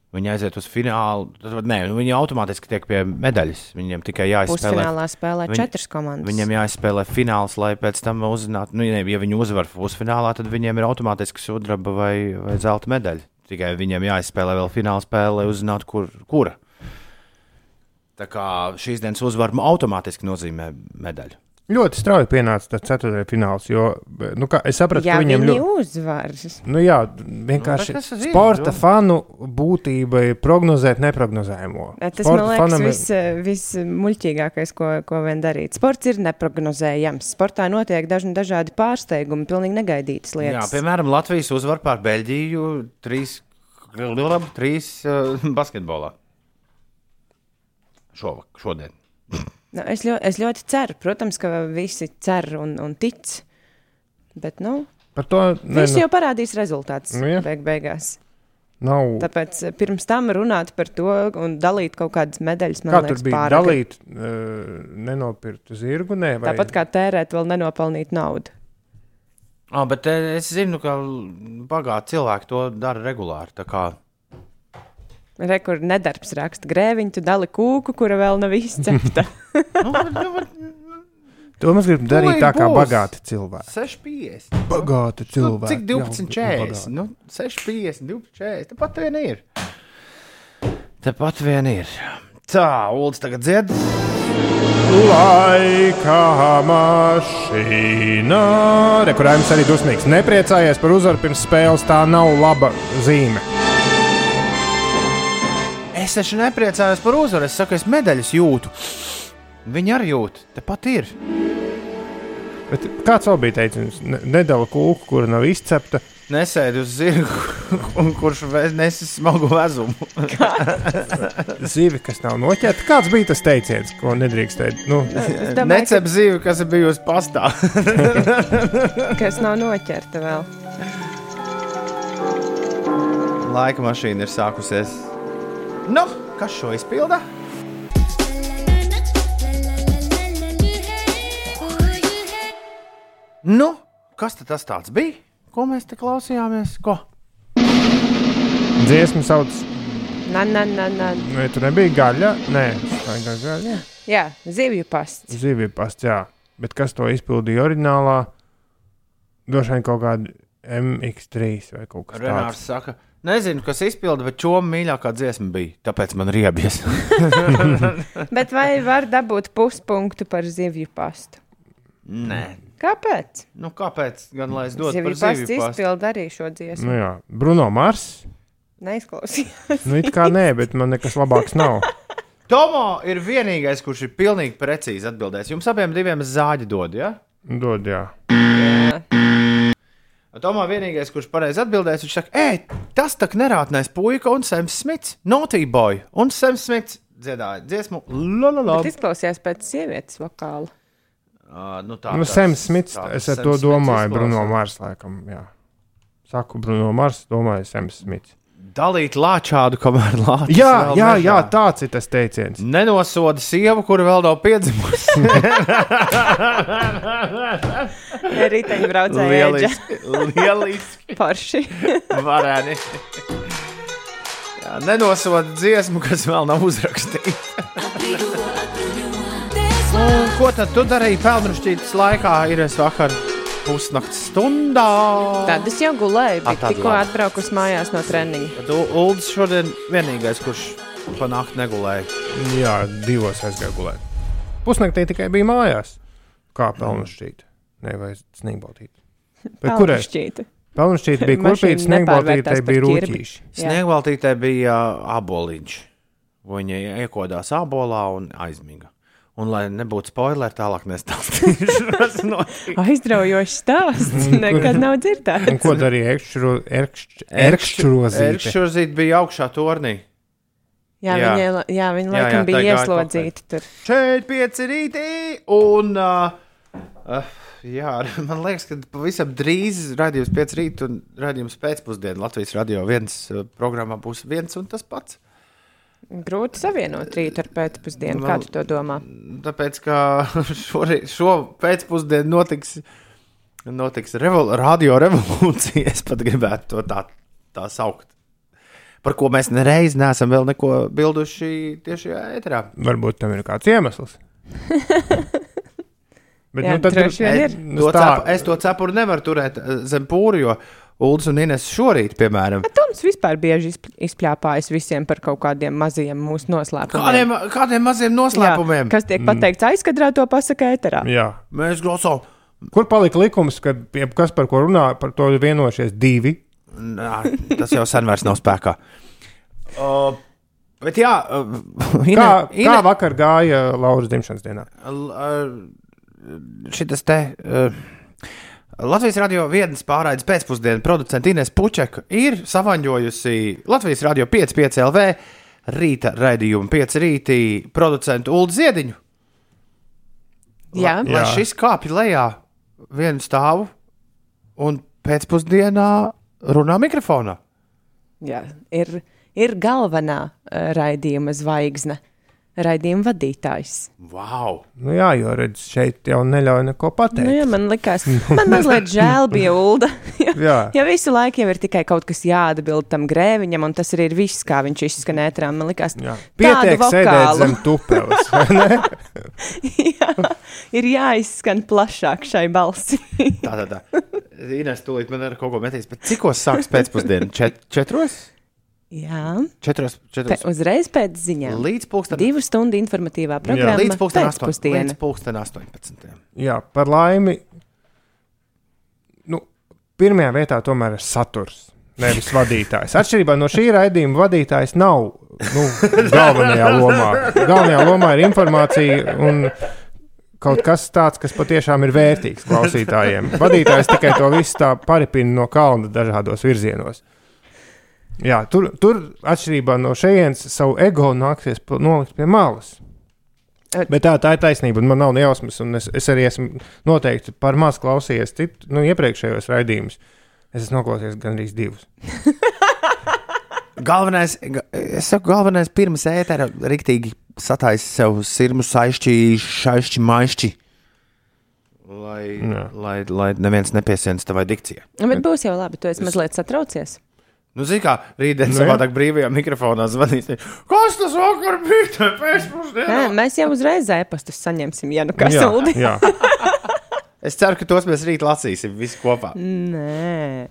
Viņi aiziet uz finālu. Tad, nē, viņi automātiski tiek pie medaļas. Viņiem tikai jāizspēlē. Pusfinālā spēlē Viņi- četras komandas. Viņam jāizspēlē fināls, lai pēc tam uzzinātu, nu, ja, ja viņi uzvar pusfinālā, tad viņiem ir automātiski sudraba vai, vai zelta medaļa. Tikai viņiem jāizspēlē vēl fināla spēle, lai uzzinātu, kur, kura. Tā kā šīs dienas uzvara automātiski nozīmē medaļu. Ļoti strauji pienāca tas ceturtais fināls, jo nu, kā, es sapratu, Jā, ka viņiem viņi ļoti. uzvar. Nu, jā, vienkārši Nu, ir, sporta nu. fanu būtība ir prognozēt neprognozējumu. Tas Sporta man liekas fanam ir- viss vismuļķīgākais, ko, ko vien darīt. Sports ir neprognozējams. Sportā notiek dažni dažādi pārsteigumi, pilnīgi negaidītas Jā, lietas. piemēram, Latvijas uzvar pār Beļģiju trīs, trīs uh, <laughs> basketbolā. Šovak, šodien. <laughs> Nu, es, ļo, es ļoti ceru, protams, ka visi cer un, un tic. Bet, nu, Par to ne, viss nu, jau parādīs rezultātus Nu, jā. beig beigās. nav. Tāpēc eh, pirms tam runāt par to un dalīt kaut kādas medaļas, man Kā liekas, tur bija pāragri. dalīt, uh, nenopirkt zirgu? Nē, vai... Tāpat kā tērēt vēl nenopelnīt naudu. Ah, bet eh, es zinu, ka bagāti cilvēki to dara regulāri. Rekur nedarbs raksta grēviņu, tu dali kūku, kura vēl nav izcepta. <laughs> Nu, nu, To mēs gribam darīt tā kā bagāti cilvēki. 6,50. Bagāti Nu, cilvēki. cik 12, Jā, 40? bagāti. Nu, 6,50, 12, 40. Tāpat vien ir. Tāpat vien ir. Tā, Ulas tagad dzied. Laika mašīna. Rekurējums arī dusmīgs. Nepriecājies par uzvaru pirms spēles. Tā nav laba zīme. Es taču nepriecājos par uzvaru. Es saku, es medaļas jūtu. Viņi arī jūt. Tāpat ir. Bet kāds vēl bija teicis, ne- nedala kūku, kur nav izcepta. Nesēdi uz zirga, <laughs> kurš ve- nes smagu vezumu. <laughs> Zivi, kas nav noķerta. Kāds bija tas teiciens, ko nedrīkstēja? Nu, Necep zīvi, kas ir bijusi pastā. ka, <laughs> kas nav noķerta vēl. Laika mašīna ir sākusies. Nu, kas šo izpilda? Nu, kas tad tas tāds bija? Ko mēs te klausījāmies? Ko? dziesma sauc, nā, nā, nā. vai tur nebija gaļa? Nē, tā ir gaļa. Jā, zivju pasts. Zivju pasts, jā. Bet kas to izpildīja oriģinālā? Droši vien kaut kāda MX3 vai kaut kas Renārs tāds. saka, nezinu, kas izpilda, bet čo mīļākā dziesma bija. Tāpēc man riebies. <laughs> Bet vai var dabūt puspunktu par zivju pastu? Nē. Kāpēc? Nu, kāpēc gan lai es dotu Zivju par pasts zivju pastu? izpilda arī šo dziesmu. Nu jā, Bruno Mars. Neizklausījās. Nu, it kā nē, bet man nekas labāks nav. <laughs> Tomo ir vienīgais, kurš ir pilnīgi precīzi atbildējis. Jums abiem diviem zāģi dod, ja? Dod, jā. Tomā vienīgais, kurš pareizi atbildēs, viņš saka, ej, tas tā nerātnēs puika un Sams Smits, Naughty Boy. Un Sams Smits dziedāja dziesmu, la la la. Bet izklausījās pēc sievietes vokāla. Uh, nu tā, Nu, tas- Sams Smits, tā es tas ar to Sam Smits domāju, Bruno izklausās. Mars, laikam, jā. Saku Bruno Mars, domāju, Sams Smits. Dalīt lāčādu, kamēr lāčs. Jā, jā, mežā. jā, tāds ir tas teiciens. Nenosoda sievu, kura vēl nav piedzimusi. <laughs> Riteņbraucēji lieliski, lieliski, parši. varēni. Jā, nenosoda dziesmu, kas vēl nav uzrakstīta. Un ko tad tu darīji pelnušķītas laikā? Ir es vakar pusnakts stundā. Tad es jau gulēju, Ah, bet tikko atbraukus mājās no treniņa. Tad U- Uldis šodien vienīgais, kurš pa nakti negulēja. Jā, divos aizgāju gulēt. Pusnaktī tikai bija mājās. Kā pelnušķīt? Nē, vai sniegbaltīt. Bet kurai? Pelnušķīt bija <laughs> sniegbaltītai nepārvērtās bija rūtīši. Jā. Sniegvaltītē bija aboliņš. Viņa iekodās abolā un aizmiga. Un, lai nebūtu spoileri, tālāk nestāstīšu. <laughs> Aizraujošs stāsts. Nekad nav dzirdēts. Un ko darīja Erkšķrozīte? Erkšķurzīte bija augšā tornī. Jā, Jā. viņa, jā, viņa Jā, laikam jā, bija ieslodzīta tur. Šeit pieci rītī. Un, uh, uh, jā, <laughs> man liekas, ka pavisam drīz radījums pēc rīta un radījums pēcpusdienā Latvijas radio viens programmā būs viens un tas pats. Grūti savienot rītu ar pēcpusdienu. Nu, Kā tu to domā? Tāpēc, ka <laughs> šorīt, šo pēcpusdienu notiks, notiks revol, radio revolūcija. <laughs> Es pat gribētu to tā, tā saukt. Par ko mēs nereiz neesam vēl neko bilduši tieši ēterā. Varbūt tam ir kāds iemesls. <laughs> Bet, Jā, droši vien ir. Nu, To tā, cepu, es to cepuru nevaru turēt eh, zem pūra, jo Uldis un Ines šorīt, piemēram. Toms vispār bieži izpl- izpļāpājas visiem par kaut kādiem maziem mūsu noslēpumiem. Kādiem, kādiem maziem noslēpumiem? Jā, kas tiek pateikts aizkadrā, to pasaka ēterā. Jā. Mēs klausām. Kur palika likums, kad kas par ko runā, par to ir vienojušies divi? Nā, tas jau sen vairs nav spēkā. Uh, bet jā, uh, Ine, Kā, Ine, kā vakar gāja Lauras dzimšanas dienā? Šis te. Uh, Latvijas radio vienas pārraides pēcpusdienu producents Ines Pučeka ir savaņojusi Latvijas radio 5,5 LV rīta raidījumu 5 rītī producentu Ulu Ziediņu. Jā. Lai, lai šis kāpj lejā vienu stāvu un pēcpusdienā runā mikrofonā. Jā, ir, ir galvenā uh, raidījuma zvaigzne, raidījuma vadītājs. Wow! Nu, jā, jo redz, šeit jau neļauj neko pateikt. Nu, jā, man liekas, <laughs> man mazliet žēl bija Ulda. jo, Jā. jo visu laiku jau ir tikai kaut kas jāatbild tam grēviņam, un tas arī ir viss, kā viņš izskan ētrā. Man liekas, Pietiek sēdēt zem tupeles. vai ne? <laughs> jā, ir jāizskan plašāk šai balsi. Tā, tā, tā. Ines, tūlīt man ir kaut ko metīs. Bet cikos sāks pēcpusdiena? Čet, četros? Jā, Četros, Pe, četros. uzreiz pēc ziņām. Līdz pulksten, Divu stundu informatīvā programma. līdz pulksten, astoņ, pēcpusdiena. līdz pulksten 18. Jā, par laimi. Nu, pirmajā vietā tomēr ir saturs. Nevis vadītājs. Atšķirībā no šī raidījuma vadītājs nav nu, <laughs> galvenajā lomā. Galvenajā lomā ir informācija un kaut kas tāds, kas patiešām ir vērtīgs klausītājiem. Vadītājs tikai to visu tā paripina no kalna dažādos virzienos. Jā, tur, tur atšķirībā no šejienes, savu ego nāksies nolikt pie malas. Bet tā, tā ir taisnība, un man nav ne jausmas. un Es, es arī esmu noteikti par maz klausījies citu, nu, iepriekšējos raidījumus. Es esmu noklausījies gandrīz divus. <laughs> Galvenais, ga- es saku, galvenais pirms ētera riktīgi sataisa sev sirmu saišķi, šaišķi, maišķi. Lai, Jā. lai, lai neviens nepiesienas tavai dikcijai. Bet būs jau labi, tu esi mazliet satraucies. Nu, zini, kā rītdien Nu, jā. savādāk brīvajā mikrofonā zvanīs. Kas tas vakar bija? Nē, mēs jau uzreiz ēpastus saņemsim, ja nu kas jā, jā. <laughs> Es ceru, ka tos mēs rīt lasīsim visi kopā. Nē,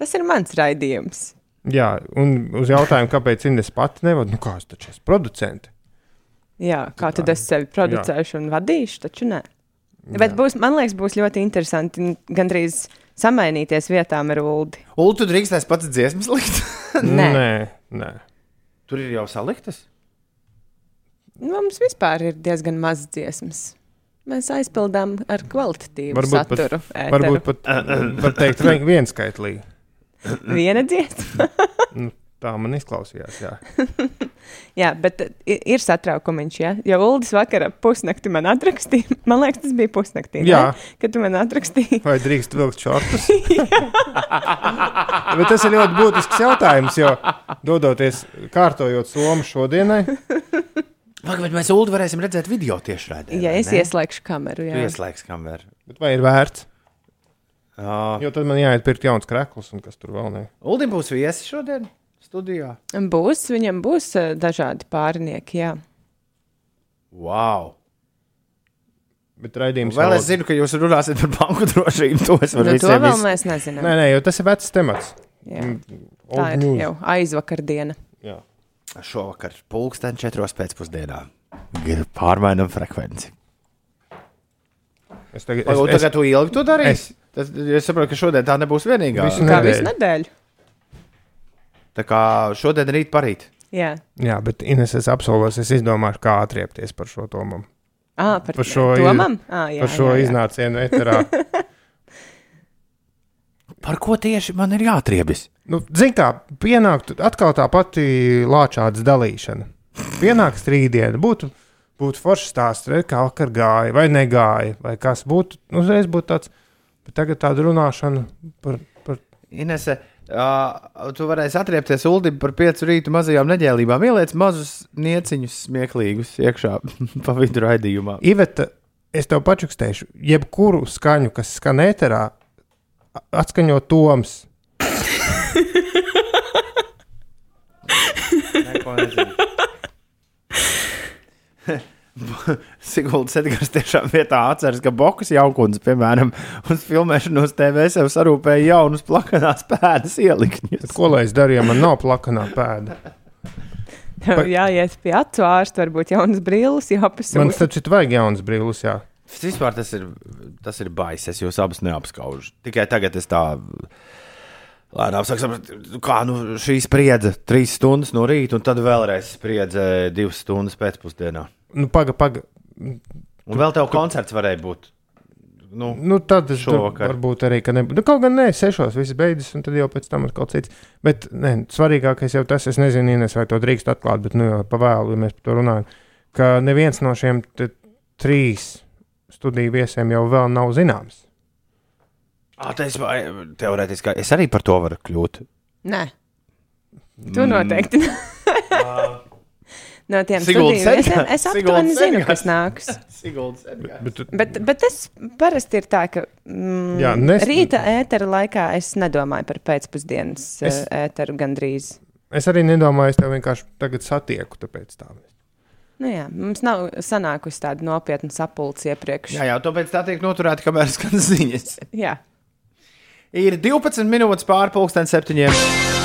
tas ir mans raidījums. jā, un uz jautājumu, kāpēc Inês pati nevada, nu kāds taču es producents. Jā, kā tad es sevi producēšu un vadīšu, taču nē. Bet būs, man liekas, būs ļoti interesanti gandrīz samainīties vietām ar Uldi. Ulu, tu drīkstēs pats dziesmas likt. <laughs> Nē. nē, nē. Tur ir jau saliktas. Nu, Mums vispār ir diezgan maz dziesmas. Mēs aizpildām ar kvalitatīvu Varbūt pat- saturu. ēteru. Varbūt pat <laughs> var teikt, vien- vienskaitlīgi. viena dziesma. Tā man izklausījās. Jā. <laughs> Jā, bet i- ir satraukumiņš, ja? Jo Uldis vakar pusnakti man atrakstīja. Man liekas, tas bija pusnaktī. ne? Jā. Kad tu man atrakstīji. Vai drīkst vilkt šortus? <laughs> <laughs> Bet tas ir ļoti būtisks jautājums, jo dodoties kārtojot somu šodienai, Pagaid, mēs Ulu varēsim redzēt video tieši redzēt. Ja es ieslēgšu kameru, jā. Ieslēgs kameru. bet vai ir vērts? Uh, Jo tad man jāiet pirkt jauns krēsls, un kas tur vēl ne. Uldim būs viesi šodien studijā. Būs, viņam būs eh, dažādi pārnieki, jā. Wow! Bet raidījums Vēl vēl- es zinu, ka jūs runāsiet par banku drošību. To es varu Nu, to vēl iz... mēs nezinām. Nē, nē, jo tas ir vecs temats. Jā. Old Tā ir news. jau aizvakar diena. Jā. Šovakar pulksten četros pēcpusdienā. Pārmainam frekvenci. Es tagad, Es, es, es, tagad tu ilgi to darīsi? es- Tas, es saprotu, ka šodien tā nebūs vienīgā. Visu Kā Nedēļu. visu nedēļu. Tā kā šodien rīt parīt. Jā, jā, bet Ines, es apsolos, es izdomāšu, kā atriepties par šo tomam. à, par, Par šo iz- domam. À, jā, Par šo jā, jā. iznācienu eterā. <laughs> Par ko tieši man ir jāatriebjas? Nu, Ziniet, kā pienāktu atkal tā pati lāčādas dalīšana. Pienāks rītdiena, būtu, būtu forši stāsts, re, kā vakar gāja, vai negāja, vai kas būtu. Uzreiz būtu tāds, bet tagad tāda runāšana par. par Inese, uh, tu varēsi atriepties Uldim par piecu rītu mazajām neģēlībām. Ieliec mazus nieciņus smieklīgus iekšā <laughs> pa vidu raidījumā. Iveta, es tev pačukstēšu, jebkuru skaņu, kas skan ēterā, atskaņo Toms. Neko nezinu. <laughs> <laughs> Siguldas Edgars tiešām vietā atceras, ka Bokas jaukuns, piemēram, uz filmēšanos TV sev sarūpēja jaunus plakanās pēdas ielikņus. Ko lai es darīju, ja man nav plakanā pēda? Tev jāiet pie acu ārsta, varbūt jaunas brilles, Man jāpasūta. starp citu vajag jaunas brīvus, jā. Vispār tas ir, tas ir baisi. Es jūs abus neapskaužu. Tikai tagad es tā lēnām saprast, kā nu, šī spriedze trīs stundas no rīta, un tad vēlreiz spriedze divas stundas pēcpusdienā. Nu, paga, paga. Un vēl tev koncerts varēja būt. Nu, Nu, tad es varbūt arī, ka nebūtu. Nu, kaut gan nē, sešos viss beidzas, un tad jau pēc tam ir kaut kas cits. Bet ne, svarīgākais jau tas, es nezinu, Ines, vai to drīkst atklāt, bet nu jau pavēlu, ja mēs par to runājam, ka neviens no šiem trīs studiju viesiem jau vēl nav zināms. ā, tā es vai- teorētiski es arī par to varu kļūt. Nē, tu noteikti. No tiem viesiem Edgars. es aptuveni zinu, kas nāks. <laughs> Bet, tu- Bet, bet tas parasti ir tā, ka mm, Jā, nes- rīta ētera laikā es nedomāju par pēcpusdienas Es- es... ēteru gandrīz. es arī nedomāju, es tev vienkārši tagad satieku, tāpēc tā. Nu jā, mums nav sanākusi tāda nopietna sapulce iepriekš. Jā, jā, tāpēc tā tiek noturēta, kamēr skan ziņas. <laughs> jā. Ir 12 minūtes pāri pusdien septiņiem.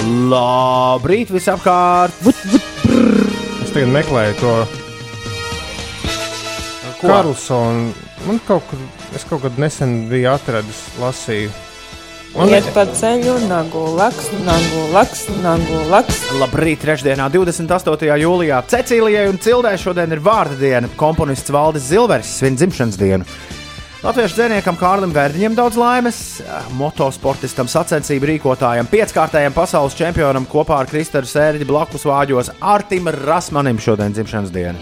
Labrīt, visapkārt! Es tagad meklēju to Karlsonu. Man kaut kur, es kaut kad nesen biju atradis, lasīju. Man Iet pa ceļu, nagu laks, nagu laks, nagu laks. Labrīt, trešdienā, 28. jūlijā. Cecīlijai un Cildē šodien ir vārda diena. Komponists Valdis Zilvers svin dzimšanas dienu. Latviešu dziniekam Kārlim Vērdiņam daudz laimes, motosportistam sacensību rīkotājam, pieckārtējam pasaules čempionam kopā ar Kristēnu Sērģi blakus vāģos Artim Rasmanim šodien dzimšanas diena.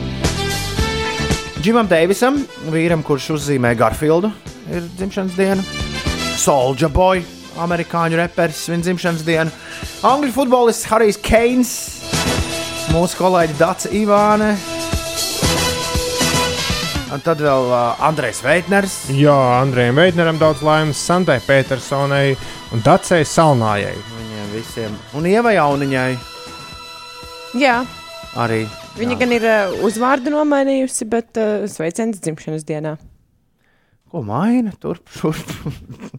Džimam Deivisam, vīram, kurš uzzīmē Garfieldu, ir dzimšanas diena. Soldier Boy, amerikāņu reperis, svin dzimšanas dienu. Angļu futbolists Harijs Keins, mūsu kolēģi Dārsa Ivāne. Un tad vēl uh, Andrejs Veitners. Jā, Andrejam Veidneram daudz laimes, Santai Petersonai un Dacei Salnājai. Viņiem visiem. Un Ieva Jauniņai Jā, arī. viņa Jā. gan ir uh, uzvārdu nomainījusi, bet uh, sveiciens dzimšanas dienā. Ko maina? Turp, šurp.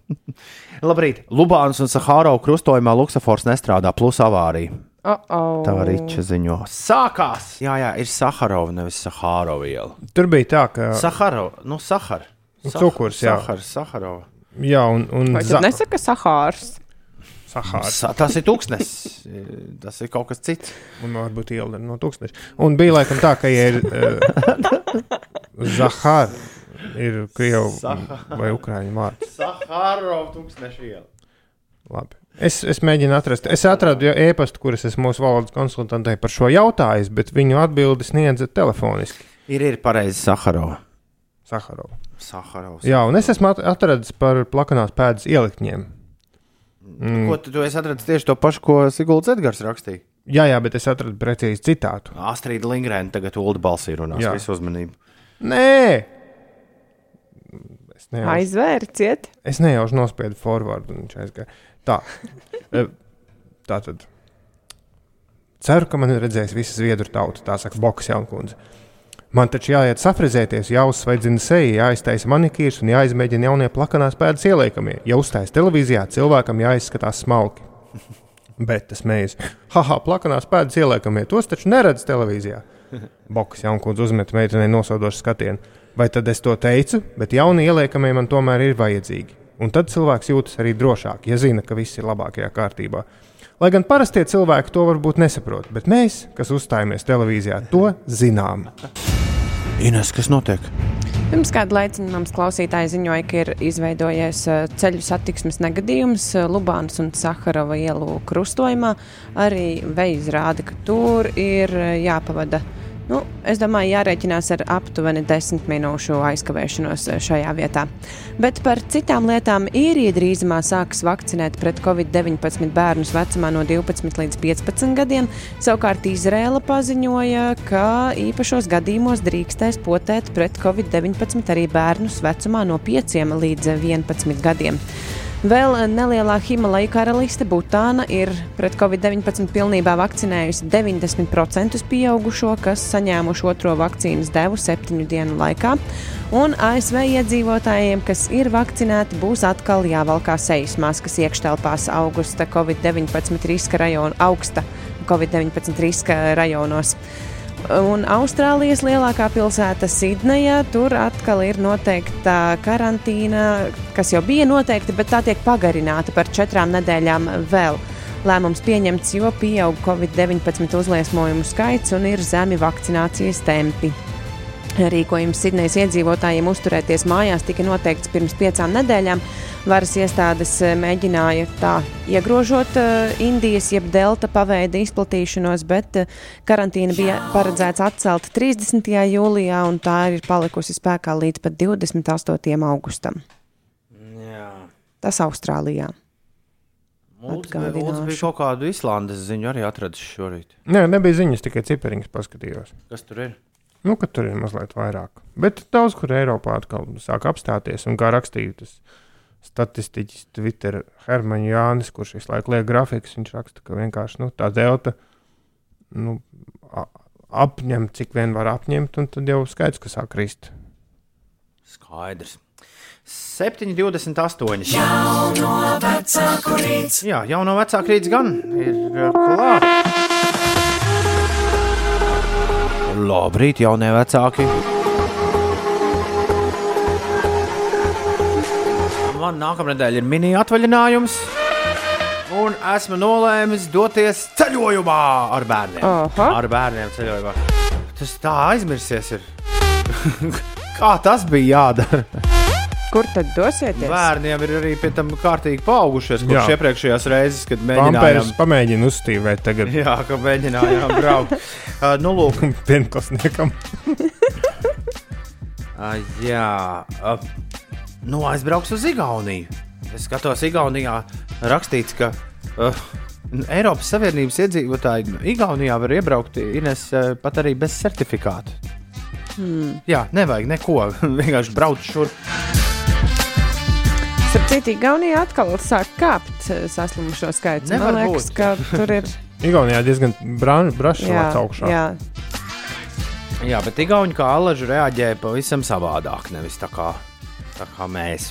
<laughs> Labrīt. Lubāns un Sahāra krustojumā Luksafors nestrādā, plus avārija. Oh -oh. Tā Riča ziņo. Sākās! Jā, jā, ir Sahārova, nevis Sahārova iela. Tur bija tā, ka. Sahārova, nu, Sahara. Nu, cukurs, jā. Sahara, Sahārova. Jā, un, un Vai tad nesaka Sahārs? Sahāra. Sa tas ir tūkstnesis. Tas ir kaut kas cits. Un varbūt iela no tūkstoša. Un bija laikam tā, ka, ja ir <laughs> uh, Zahāra, ir krievu vai ukrāņu vārds. Sahārova tūkstneša iela. Labi. Es, es mēģinu atrast, es atradu jau e-pastu, kuras es mūsu valodas konsultantei par šo jautājumu, bet viņu atbildi sniedza telefoniski. Ir, ir pareizi Sahārova. Saharova. Sahārovs. Jā, un es esmu at- atradis par plakanās pēdas ieliktņiem. Mm. Ko tu, tu esi atradzis tieši to pašu, ko Sigulds Edgars rakstīja? Jā, jā, bet es atradu precīzi citātu. Astrīda Lingrēna tagad Ulu balsī runās. Jā. Visu uzmanību. Nē! Es nejauši, Aizvērciet. es nejauši nospiedu forwardu. un viņš aizgāja. Tā. E, tā tad. Ceru, ka man ir redzējis visa zviedru tauta, tā saka Bokas Jaunkundze. Man taču jāiet safrizēties, jāuzsveidzina seja, jāiztaisa manikīrs un jāizmēģina jaunie plakanās pēdas ieliekamie. Ja uzstājas televīzijā, cilvēkam jāizskatās smalki. Bet tas mēs, haha, plakanās pēdas ieliekamie, tos taču neredz televīzijā. Bokas jaunkundze uzmet meitenei nosodošu skatienu. Vai tad es to teicu, bet jaunie ieliekamie man tomēr ir vajadzīgi. Un tad cilvēks jūtas arī drošāk, ja zina, ka viss ir labākajā kārtībā. Lai gan parastie cilvēki to varbūt nesaprot, bet mēs, kas uzstājamies televīzijā, to zinām. Ines, kas notiek? Pirms kāda laika mums klausītāji ziņoja, ka ir izveidojies eh, ceļu satiksmes negadījums eh, Lubānas un Saharova ielu krustojumā. Arī veids rāda, ka tur ir eh, jāpavada. Nu, es domāju, jārēķinās ar aptuveni desmit minūšu aizkavēšanos eh, šajā vietā. Bet par citām lietām īrija drīzumā sāks vakcinēt pret covid-19 bērnus vecumā no 12 līdz 15 gadiem. Savukārt Izrēla paziņoja, ka īpašos gadījumos drīkstēs potēt pret covid-19 arī bērnus vecumā no 5 līdz 11 gadiem. Vēl nelielā Himalaju karaliste Butāna ir pret covid-19 pilnībā vakcinējusi 90% pieaugušo, kas saņēmuši otro vakcīnas devu septiņu dienu laikā. Un ASV iedzīvotājiem, kas ir vakcinēti, būs atkal jāvalkā sejas maskas iekštelpās augusta covid-19 riska rajona, augsta covid-19 riska rajonos. Un Austrālijas lielākā pilsēta Sidnejā tur atkal ir noteikta karantīna, kas jau bija noteikta, bet tā tiek pagarināta par četrām nedēļām vēl. Lēmums pieņemts, jo pieaug Covid-19 uzliesmojumu skaits un ir zemi vakcinācijas tempi. Rīkojums Sidnejas iedzīvotājiem uzturēties mājās tika noteikts pirms piecām nedēļām. Varas iestādes eh, mēģināja tā iegrožot uh, Indijas jeb delta paveida izplatīšanos, bet uh, karantīna bija paredzēts atcelt 30. jūlijā, un tā ir palikusi spēkā līdz pat 28. augustam. Jā. Tas Austrālijā. Mums bija kaut kāda Islandes ziņa arī atradis šorīt. Nē, nebija ziņas, tikai cipariņas paskatījos. Kas tur ir? Nu, ka tur ir mazliet vairāk. Bet daudz kur Eiropā atkal sāk apstāties. Un kā rakstīja tas statistiķis Twitter Hermaņš Jānis, kurš visu laiku liek grafikus, viņš raksta, ka vienkārši nu, tā delta nu, apņem, cik vien var apņemt, un tad jau skaidrs, ka sāk krist. Skaidrs. 7,28. Jā, jau no vecāka rīta gan ir uh, klāta. Labrīt, jaunie vecāki. Man nākamā nedēļa ir mini atvaļinājums, un esmu nolēmis doties ceļojumā ar bērniem. Aha. Ar bērniem ceļojumā. Tas tā aizmirsies. Ir. <laughs> Kā tas bija jādara? Kur tad dosieties? Bērniem ir arī pie tam kārtīgi paaugušies, kurš iepriekšējās reizes, kad mēģinājām, pamēģina uzstīvēt tagad jā, ka mēģinājām braukt. <laughs> Uh, nu, lūk, pirmklasniekam. uh, jā, uh, nu, aizbrauks uz Igauniju. Es skatos, Igaunijā rakstīts, ka uh, Eiropas Savienības iedzīvotāji no Igaunijā var iebraukt Ines, uh, pat arī bez certifikāta. Hmm. Jā, nevajag neko. <laughs> Vienkārši braukt šurp. Citu, Igaunijā atkal sāk kāpt eh, saslimušo skaits. Nevar Man liekas, būt. ka tur ir. <laughs> Igaunijā diezgan brašs jā, lēts augšā. jā, Jā, bet Igauni kā alaži reaģēja pavisam savādāk, nevis tā kā, tā kā mēs.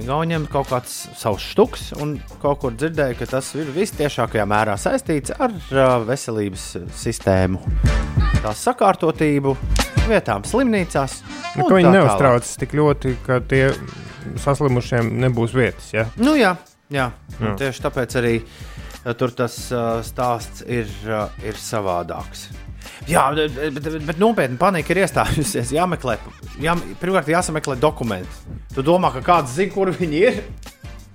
Igauniem kaut kāds savs štuks, un kaut kur dzirdēju, ka tas ir visciešākajā mērā saistīts ar uh, veselības sistēmu, tās sakārtotību, vietām slimnīcās. Nu, ka viņi neuztraucas tik ļoti, ka tie saslimušiem nebūs vietas. Ja? Nu, jā, jā. jā. Jā. tieši tāpēc arī uh, tur tas uh, stāsts ir, uh, ir savādāks. Jā, bet, bet, bet, nopietni panika ir iestājusies. Jāmeklē, jā, pirmkārt, jāsameklē dokumenti. Tu domā, ka kāds zina, kur viņi ir?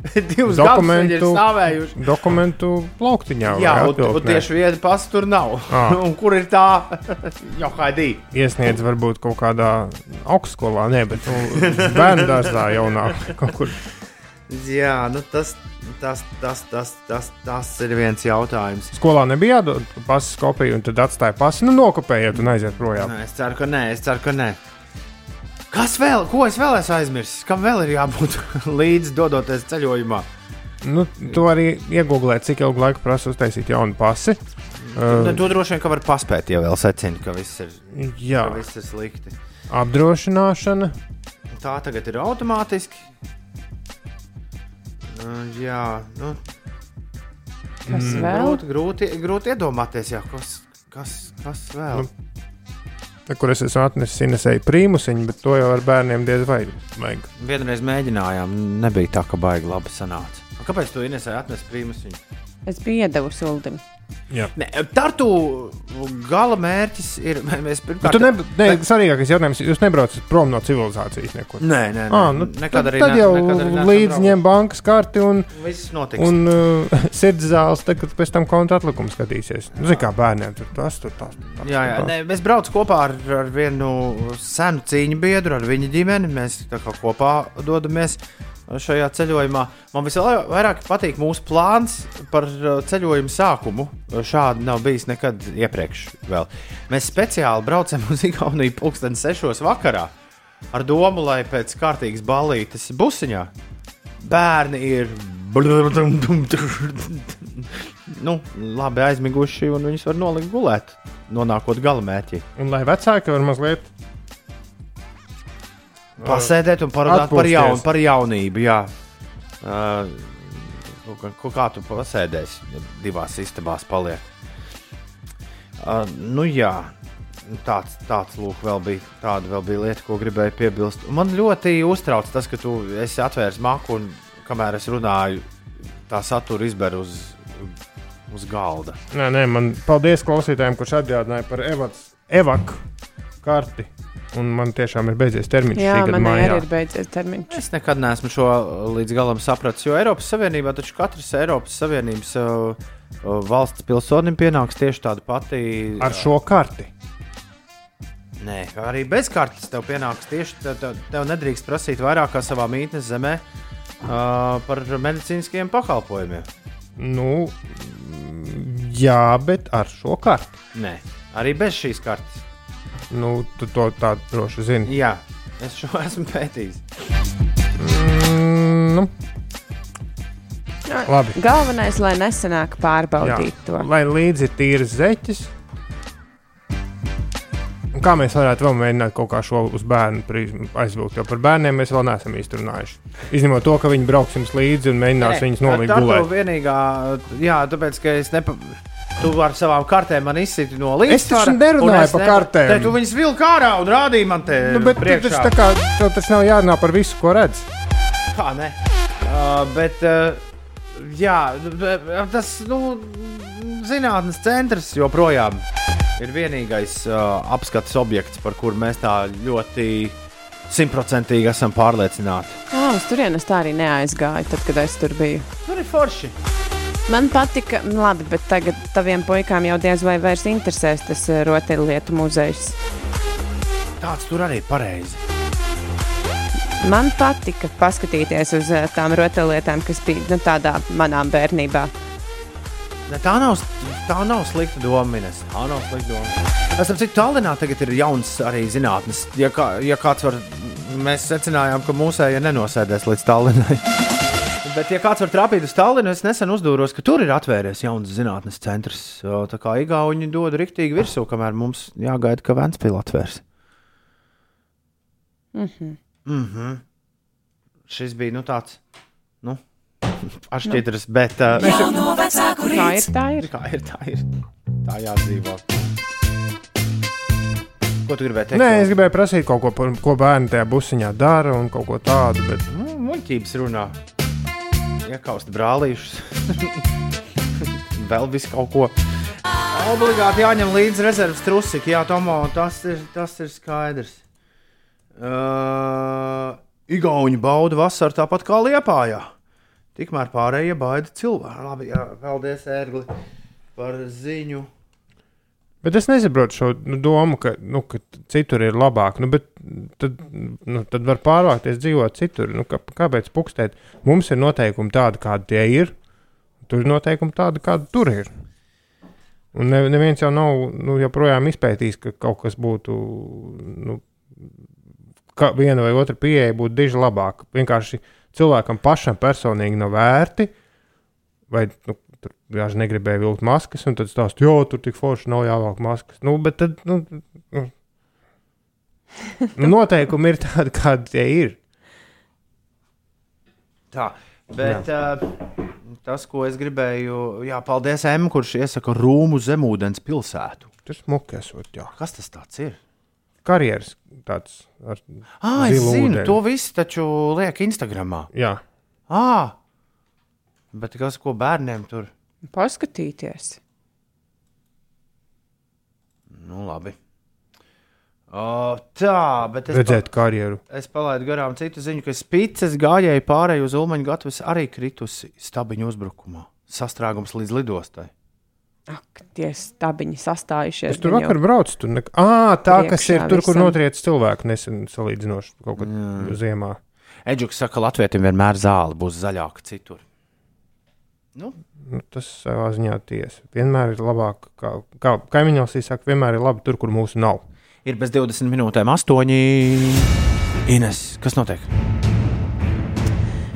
<laughs> Divus gadus viņi ir stāvējuši. Dokumentu plauktiņā. Jā, un, un atvilktnē. tieši viena pasta tur nav. Ah. <laughs> un kur ir tā? <laughs> jau haidī. iesniedz varbūt kaut kādā augstskolā, ne, bet nu, bērnu dārzā jaunā kaut kur. Jā, nu tas, tas, tas, tas, tas, tas ir viens jautājums. Skolā nebija jādod pasas kopiju, un tad atstāja pasi, nu nokopējiet un aiziet projām. Nē, es ceru, ka nē, es ceru, ka nē. Kas vēl? Ko es vēl esmu aizmirsis? Kam vēl ir jābūt <laughs> līdzi dodoties ceļojumā? Nu, tu arī iegūlēt, cik ilgu laiku prasa uztaisīt jaunu pasi. Uh, Uh, to droši vien, ka var paspēt, ja vēl secina, ka viss ir, jā, ka viss ir slikti. apdrošināšana. Tā tagad ir automātiski. Uh, jā, nu, kas vēl? grūti, grūti, grūti iedomāties, jā, kas, kas, kas vēl. Nu, Te, kur es esmu atnesis Inesēju prīmusiņu, bet to jau ar bērniem diez vai vajag. Vienreiz mēģinājām, nebija tā, ka baigi labi sanāca. A Kāpēc tu Inesai atnesi prīmus viņu? Es biju iedevusi Uldim. Ne, Tartu gala mērķis ir. <laughs> Mēs pirmkārt, tu ne, ne, svarīgākais jautājums, jūs nebraucat prom no civilizācijas nekur. Nē, nē, nē. Ah, nu, nekad tad, arī tad ne- jau līdzi ņem bankas karti un, un uh, <laughs> sirds zāles, tad, kad pēc tam konta atlikums skatīsies. Nu, Zini, kā bērniem tur tas, tur tas. tas, Jā, jā, nē, mēs braucam kopā ar, ar vienu senu cīņu biedru, ar viņa ģimeni. Mēs tā kā kopā dodamies šajā ceļojumā. Man visvairāk patīk mūsu plāns par uh, ceļojumu sākumu. Šādi nav bijis nekad iepriekš. Vēl. Mēs speciāli braucam uz Igauniju pulksten sešos vakarā ar domu, lai pēc kārtīgas ballītes busiņā bērni ir. <laughs> Nu, labi aizmiguši, un viņus var nolikt gulēt, nonākot galamērķī. Un lai vecāki var mazliet Pasēdēt un parunāt par, jaun, par jaunību. Jā. Uh, ko, kā tu pasēdēsi, ja divās istabās paliek? Uh, nu, jā, tāds, tāds lūk, vēl bija, tāda vēl bija lieta, ko gribēju piebilst. Man ļoti uztrauc tas, ka tu esi atvērs maku un kamēr es runāju, tā satura izber uz, uz galda. Nē, nē, man paldies klausītājiem, kurš atgādināja par evaku karti. Un man tiešām ir beidzies termiņš Jā, man arī ir beidzies termiņš. Es nekad neesmu šo līdz galam sapratis, jo Eiropas Savienībā taču katrs Eiropas Savienības uh, valsts pilsonim pienāks tieši tāda pati. Ar šo karti. Nē, arī bez kartes tev pienāks tieši tā, tā, tev nedrīkst prasīt vairāk kā savā mītnes zemē uh, par medicīniskiem pakalpojumiem. Nu, jā, bet ar šo karti. Nē, arī bez šīs kartes. Nu, tu to tā droši zini. Jā, es šo <laughs> esmu pētījis. Mm, nu, labi. Galvenais, lai nesanāk pārbaudīt to. Lai līdzi ir tīras zeķes. Un Kā mēs varētu vēl mēģināt kaut kā šo uz bērnu prizmu aizvilkt? Jo par bērniem mēs vēl neesam izturinājuši. Izņemot to, ka viņi brauks jums līdzi un mēģinās viņus nolikt tā ir gulēt. vienīgā, jā, tāpēc, ka es nepa... Tu ar savām kartēm man izsiti no līnijas. Es taču nerunāju par kartēm. Te, tu viņus vilki ārā un rādīji man te. Nu, bet tu priekšā. taču tā kā tev tas nav jārunā par visu, ko redz. Kā ne? Uh, bet, uh, jā, tas, nu, zinātnes centrs joprojām ir vienīgais uh, apskates objekts, par kuru mēs tā ļoti simtprocentīgi esam pārliecināti. Jā, uz turienes tā arī neaizgāja, tad, kad es tur biju. Tur ir forši. Man patika, nu, labi, bet tagad taviem puikām jau diez vai vairs interesēs tas eh, rotaļlietu muzejs. Tāds tur arī ir pareizi. Man patika paskatīties uz eh, tām rotaļlietām, kas bija nu, tādā manā bērnībā. Ne, tā, nav, tā nav slikta doma, Ines. Tā nav slikta doma. Es saprotu, ka Tallinā tagad ir jauns arī zinātnes. Ja, kā, ja kāds var, mēs secinājām, ka mūsēji nenosēdēs līdz Tallinai. Bet, ja kāds var trāpīt uz Tallinu, es nesen uzdūros, ka tur ir atvērties jauns zinātnes centrs. Tā kā Igauni dod riktīgi virsū, kamēr mums jāgaida, ka Vēnspils atvērs. Mhm. Mm -hmm. Šis bija nu, tāds nu, <laughs> atšķirīgs, bet uh, Tā ir, tā ir. kā ir, tā ir. Tā jādzīvo. Ko tu gribēji teikt? Nē, es gribēju prasīt kaut ko, par, ko bērni tajā busiņā dara un kaut ko tādu. Bet... Nu, muļķības runā. Iekaust brālīšus. <laughs> Vēl vis kaut ko. Obligāti jāņem līdzi rezerves trusiki. Jā, Tomo, tas ir, tas ir skaidrs. Uh, Igauni bauda vasaru tāpat kā Liepājā. Tikmēr pārējie baida cilvēki. Labi, jā, paldies, Ērgli, par ziņu. Bet es nesaprotu šo nu, domu, ka, nu, ka citur ir labāk. Nu, tad, nu, tad var pārvākties dzīvot citur. Nu, kā, kāpēc pukstēt? Mums ir noteikumi tādi, kādi tie ir. Tur ir noteikumi tādi, kādi tur ir. Un ne, neviens jau nav nu, joprojām izpētījis, ka kaut kas būtu. Nu, ka viena vai otra pieeja būtu diži labāka. Vienkārši cilvēkam pašam personīgi nav vērti. Vai nu, tur vienkārši negribēja vilkt maskas, un tad stāst, jo tur tik forši nav jāvelk maskas. Nu, bet tad. Nu, nu, nu, noteikumi ir tādi, kādi tie ir. Tā, bet uh, tas, ko es gribēju, jā, paldies M, kurš iesaka Rūmu zemūdens pilsētu. Tas smuki esot, jā. Kas tas tāds ir? Karjeras tāds ar Ah, es zinu, ūdeni. to visu taču liek Instagramā. Jā, Ah, bet kas ko bērniem tur? Paskatīties. Nu, labi. O, tā, bet es, redzēt karjeru. pa, es palaidu garām citu ziņu, ka spīces gājēji pārēju uz Ulmaņa gatavs arī kritusi stabiņu uzbrukumā. Sastrēgums līdz lidostai. Ak, tie stabiņi sastājušies. Es tur gan jau. vakar braucu. Tur nek... à, tā, kas ir tur, kur visam. notriec cilvēku nesen salīdzinoši kaut kad ziemā. Eģuks saka, ka Latvijam vienmēr zāle būs zaļāka citur. Nu, Nu, tas savā ziņā tiesa. Vienmēr ir labāk, kā, kā kaimiņos saka, vienmēr ir labi tur, kur mūsu nav. ir bez 20 minūtēm, 8. Ines, kas notiek?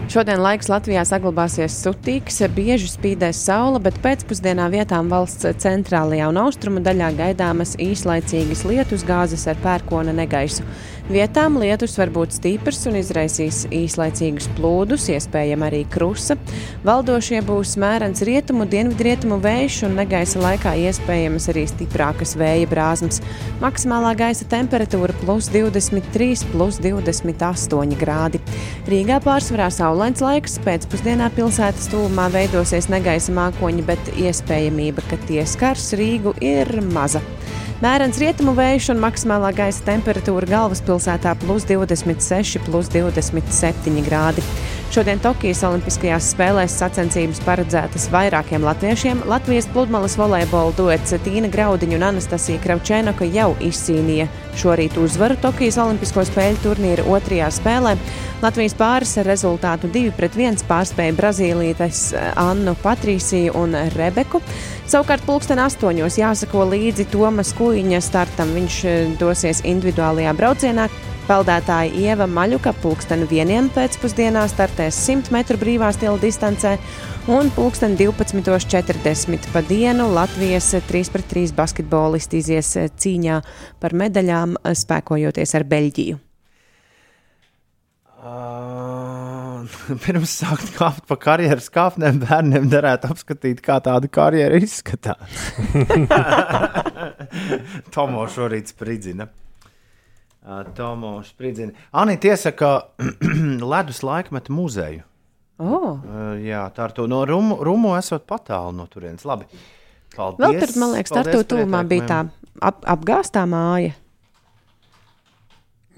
Šodien laiks Latvijā saglabāsies sutīgs, bieži spīdēs saule, bet pēcpusdienā vietām valsts centrālajā un austrumu daļā gaidāmas īslaicīgas lietus gāzes ar pērkona negaisu. Vietām lietus var būt stiprs un izraisīs īslaicīgus plūdus, iespējams arī krusa. Valdošie būs mērens rietumu, dienvidrietumu vējš un negaisa laikā iespējamas arī stiprākas vēja brāzmas. Maksimālā gaisa temperatūra plus 23, plus 28 grādi. Rīgā pārsvarā saulains laiks, pēcpusdienā pilsētas tūmā veidosies negaisa mākoņi, bet iespējamība, ka tie skars Rīgu, ir maza. Mērens rietumu vējš un maksimālā gaisa temperatūra galvaspilsētā plus 26, plus 27 grādi. Šodien Tokijas Olimpiskajās spēlēs sacensības paredzētas vairākiem latviešiem. Latvijas pludmales volejbola duets Tīna Graudiņa un Anastasija Kravčēnoka jau izcīnīja šorīt uzvaru Tokijas Olimpisko spēļu turnīra otrajā spēlē. Latvijas pāris ar rezultātu 2-1 pārspēja Brazīlītes Annu Patrīsiju un Rebeku. Savukārt pulksten astoņos jāsako līdzi Tomas Kuiņa startam. Viņš dosies individuālajā braucienā. Peldētāja Ieva Maļuka pulksten vieniem pēcpusdienā startēs 100 metru brīvā stila distancē un pulksten 12.40 pa dienu Latvijas 3-3 basketbolisti izies cīņā par medaļām, spēkojoties ar Beļģiju. Uh, <laughs> pirms sākt kāpt pa karjeras kāpnēm, bērniem derētu apskatīt, kā tāda karjera izskatās. <laughs> Tomo šorīt spridzina. Tomo spridzina. Anī tiesa, ka <clears throat> ledus laikmeta muzeju. Oh. Uh, jā, tā ar to no Rumu, Rumu esot patālu no turienes. Labi. Paldies. Vēl tur, man liekas, ar to tūmā bija tā ap, apgāstā māja.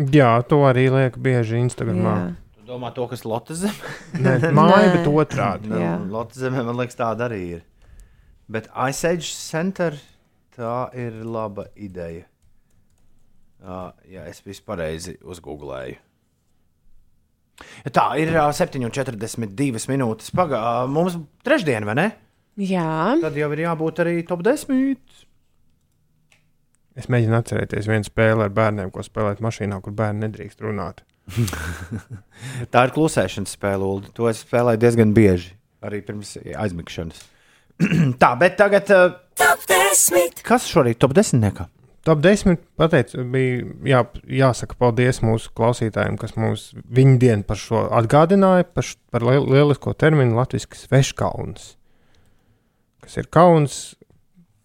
Jā, to arī liek bieži Instagramā. Jā. Tu domā to, kas Lotte zemē? <laughs> Nē, māja, Nē. bet otrādi. Jā. Lotte zemē, man liekas, tāda arī ir. Bet Ice Age Center tā ir laba ideja. Uh, jā, es visu pareizi uzgooglēju. Tā ir uh, 7,42 minūtes. Pagā, mums trešdien, vai ne? Jā, Tad jau ir jābūt arī top 10. Es mēģinu atcerēties vienu spēli ar bērniem, ko spēlēt mašīnā, kur bērni nedrīkst runāt. <laughs> Tā ir klusēšanas spēle, Ulu. To es spēlēju diezgan bieži, arī pirms aizmigšanas. <clears throat> tā, bet tagad. Uh, kas šorīt top 10? -niekā? Top 10 pateicu, bija jā, jāsaka paldies mūsu klausītājiem, kas mums viņu dienu par šo atgādināja, par, š- par liel- lielisko terminu latviešu sveškauns. Kas ir kauns,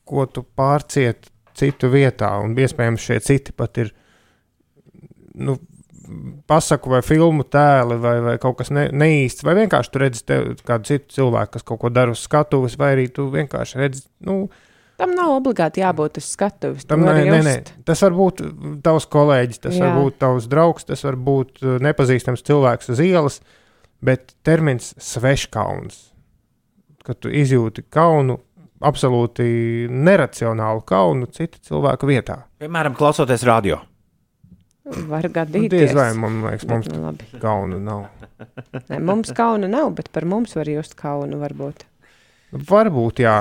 ko tu pārciet citu vietā, un iespējams šie citi pat ir nu, pasaku vai filmu tēli, vai, vai kaut kas ne, neīsts, vai vienkārši tu redzi te, kādu citu cilvēku, kas kaut ko dara uz skatuves, vai arī tu vienkārši redzi. Nu, tam nav obligāti jābūt uz skatuves. Tam, nē, nē, nē. Tas var būt tavs kolēģis, tas Jā. var būt tavs draugs, tas var būt uh, nepazīstams cilvēks uz ielas, bet termins sveškauns, kad tu izjūti kaunu, absolūti neracionālu kaunu citu cilvēku vietā. Piemēram, klausoties radio. Var Nu, gadīties. diez vai man liekas, Bet, mums nu, labi. kaunu nav. Nē, mums kauna nav, bet par mums var just kaunu varbūt. Varbūt jā,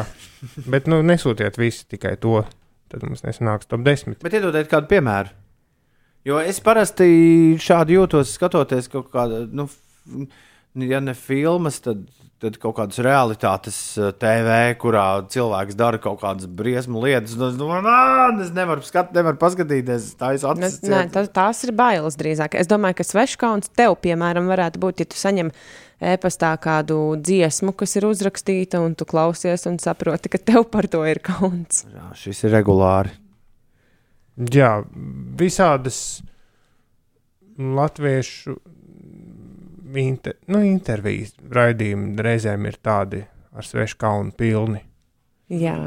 bet nu, nesūtiet visi tikai to. Tad mums nesanāks top 10. Bet iedodiet kādu piemēru. Jo es parasti šādi jūtos, skatoties kaut kādu, nu, ja ne filmas, tad, tad kaut kādas realitātes eh, TV, kurā cilvēks dara kaut kādas briesmu lietas. Nu, es domāju, "Ā, es nevaru, skat, nevaru paskatīties, tā ir acis. Nē, tas, tās ir bailes drīzāk. Es domāju, ka sveškauns tev, piemēram, varētu būt, ja tu saņem e-pastā kādu dziesmu, kas ir uzrakstīta, un tu klausies un saproti, ka tev par to ir kauns. Jā, šis ir regulāri. Jā, visādas latviešu inter, nu, intervijas raidījumi reizēm ir tādi ar svešu kaunu pilni. Jā.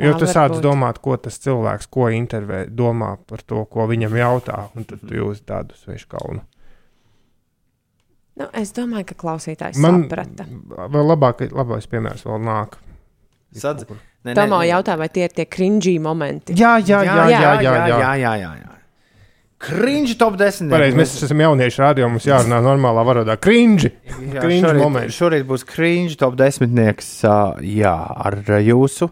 Jo Tā tu sāc būt. domāt, ko tas cilvēks, ko intervē, domā par to, ko viņam jautā, un tad tu jūti tādu svešu kaunu. Nu, es domāju, ka klausītājs Man saprata. vēl labāk, labais piemērs vēl nāk. Sadz... Nē, Tomā jautā, vai tie ir tie cringy momenti. Jā, jā, jā, jā, jā, jā, jā. jā, jā, jā, jā. Cringe top 10. Pareizi, mēs esam jaunieši rādio, mums jārunā normālā valodā. Cringe! Jā, Cringe šorīt, moments. šorīt būs cringe top 10. Jā, ar jūsu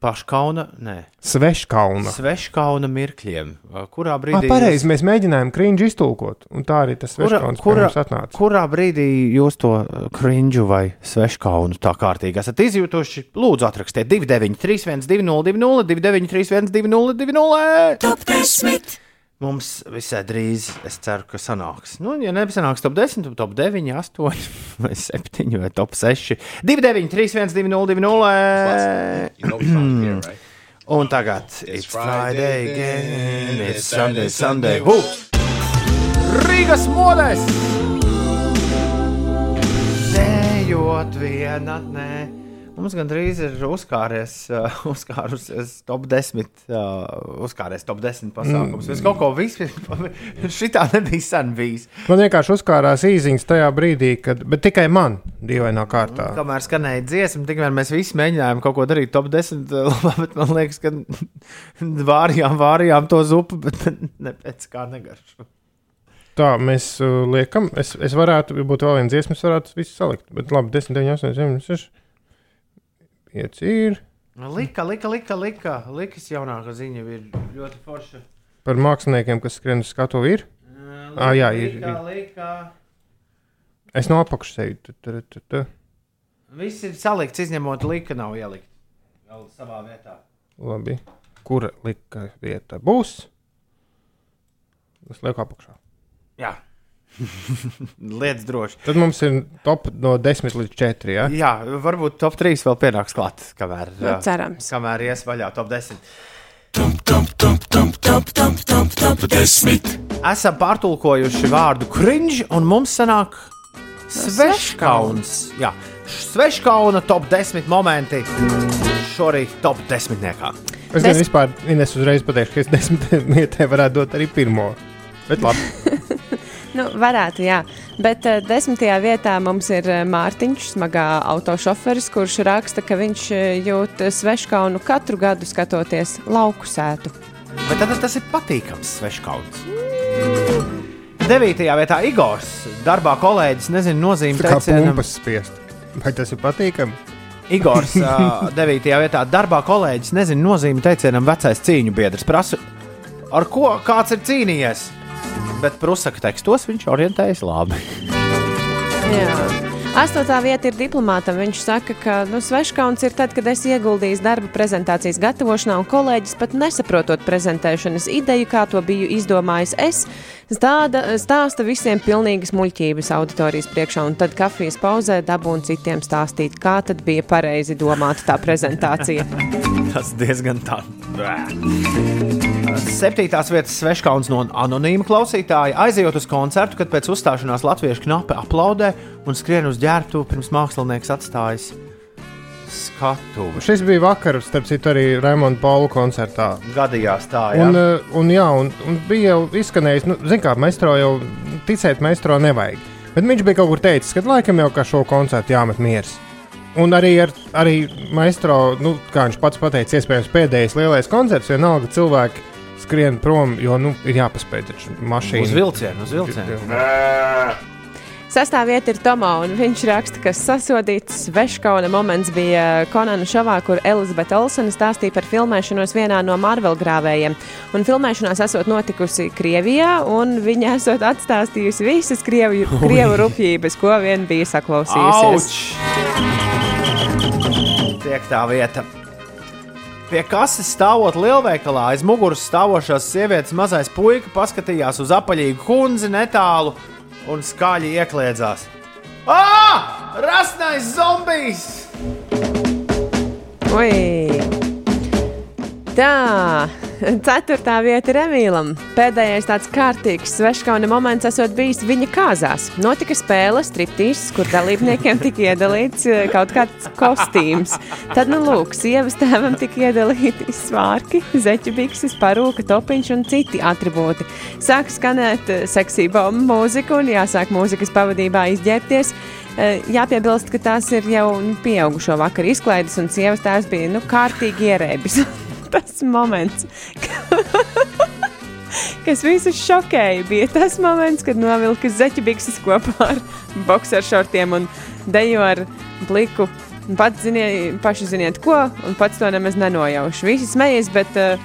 paškauna, nē, Sveškauna. sveškauna mirkļiem. Kurā Ah, brīdī? pareizi, mēs mēģinājām krīņģi iztulkot, un tā arī tas Kura- sveškauns mums atnāca. Kurā brīdī jūs to krinģu vai sveškaunu tā kārtīgi esat izjutuši? Lūdzu, atrakstiet 293, 202, 293, 202, Top 10. Mums visai drīz, es ceru, ka sanāks. Nu, ja nesanāks top 10, tad top 9, 8 <laughs> vai 7 vai top 6. 293, 202, You know we found here, right? Un tagad it's Friday again, it's Sunday, Sunday. Hu! Rīgas modēs! Dējot vienatnē. Mums gandrīz ir uzkāries, uh, <laughs> uzkārusies top 10, uh, uzkāries top 10 pasākums. Mm. Es kaut ko visu, <laughs> šitā nebija sen bijis. Man vienkārši uzkārās īsiņas tajā brīdī, kad, bet tikai man, dīvainā kārtā. Kamēr skanēja dziesma, tikmēr mēs visi mēģinājām kaut ko darīt top 10, <laughs> labā, bet man liekas, ka vārījām, vārījām to zupu, bet ne pēc kā negaršu. Tā mēs uh, liekam, es, es varētu, ja būtu vēl viena dziesma, es varētu visu salikt. Bet labi, 10, 9, 8, 7, 6. 5 ir. Lika, lika, lika, lika. Likas jaunākā ziņa ir ļoti forša. Par māksliniekiem, kas skrien uz skatu, ir. Ā, jā, ir, Lika, ir. lika. Es no apakšas eju. Viss ir salikts, izņemot lika, nav ielikt. Vēl savā vietā. Labi. Kura lika vieta būs? Es lieku apakšā. Jā. <laughs> Lietas droši. Tad mums ir top no 10 līdz 4. Ja? Jā, varbūt top 3 vēl pienāks klāt, kamēr, Nu, cerams. kamēr ies vaļā top 10. Top, top, top, top, top, top, top, top 10. Esam pārtulkojuši vārdu cringe, un mums sanāk sveškauns. Jā, sveškauna top 10 momenti šorīt top 10. Es Des- gan vispār Ines uzreiz pateikšu, ka es desmit vietē varētu dot arī pirmo. Bet labi. <laughs> Nu, varētu, jā. Bet uh, desmitajā vietā mums ir uh, Mārtiņš, smagā autošoferis, kurš raksta, ka viņš uh, jūt uh, sveškaunu katru gadu skatoties lauku sētu. Bet tad tas ir patīkams sveškauns. Devītajā vietā Igors, darbā kolēģis, nezinu, nozīmi Tā kā teicienam. pumpas spiest. Vai tas ir patīkami? Igors, <laughs> ā, devītajā vietā darbā kolēģis, nezinu, nozīmi teicienam vecais cīņu biedrs. Prasu, ar ko kāds ir cīnījies? Bet prusaka tekstos viņš orientējas labi. Jā. Astotā vieta ir diplomātam. Viņš saka, ka nu, sveškauns ir tad, kad es ieguldīju darbu prezentācijas gatavošanā, un kolēģis pat nesaprotot prezentēšanas ideju, kā to biju izdomājis es. Stāda, stāsta visiem pilnīgas muļķības auditorijas priekšā, un tad kafijas pauzē dabū un citiem stāstīt, kā tad bija pareizi domāta tā prezentācija. Tas diezgan tā. Septītās vietas sveškauns no anonīma klausītāja. Aizejot uz koncertu, kad pēc uzstāšanās latviešu knapi aplaudē un skrien uz ģērbtu pirms mākslinieks atstājas skatuvi. Šis bija vakar, starp citu, arī Raimonda Paula koncertā. Gadījās tā, jā. Un, uh, un, jā, un, un bija jau izskanējis, nu, zināmā mērā, maistro jau ticēt, maistro nevajag. Bet viņš bija kaut kur teicis, ka laikam jau kā šo koncertu jāmet mieras. Un arī, ar, arī maistro, nu, kā viņš pats pateica, iespējams, pēdējais lielais koncerts, vienalga cilvēki skrien prom, jo nu, ir jāpaspēj taču mašīna. Uz vilcienu, uz vilcienu. Sastāvvieta ir Tomo, un viņš raksta, ka sasodīts sveškauna moments bija Konana šovā, kur Elizabete Olsena stāstīja par filmēšanos vienā no Marvel grāvējiem. Un filmēšanās esot notikusi Krievijā, un viņa esot atstāstījusi visas krievu, krievu rupjības, ko vien bija saklausījusies. Auč! Tiek tā vieta. Pie kases stāvot lielveikalā, aiz muguras stāvošās sievietes mazais puika paskatījās uz apaļīgu kundzi netālu un skaļi iekļēdzās. Ah! Rasnais zombijs! Ui! Tā, <laughs> ceturtā vieta ir Emīlam. Pēdējais tāds kārtīgs sveškauna moments esot bijis viņa kāzās. Notika spēle striptīs, kur dalībniekiem tika iedalīts eh, kaut kāds kostīms. Tad, nu, lūk, sievas tēvam tika iedalīti svārki, zeķu bikses, parūka, topiņš un citi atribūti. Sāk skanēt eh, seksība mūzika un jāsāk mūzikas pavadībā izģērbties. Eh, Jāpiebilst, ka tās ir jau nu, pieaugušo vakar izklaides, un sievas tēvs bija nu, kārtīgi ierēbis. <laughs> <laughs> tas moments, kas visus šokēja, bija tas moments, kad novilka zeķu bikses kopā ar boxeršortiem un dejo ar bliku Pats ziniet, paši ziniet, ko, un pats to nemaz nenojaušu. Visi smejas, bet, eh,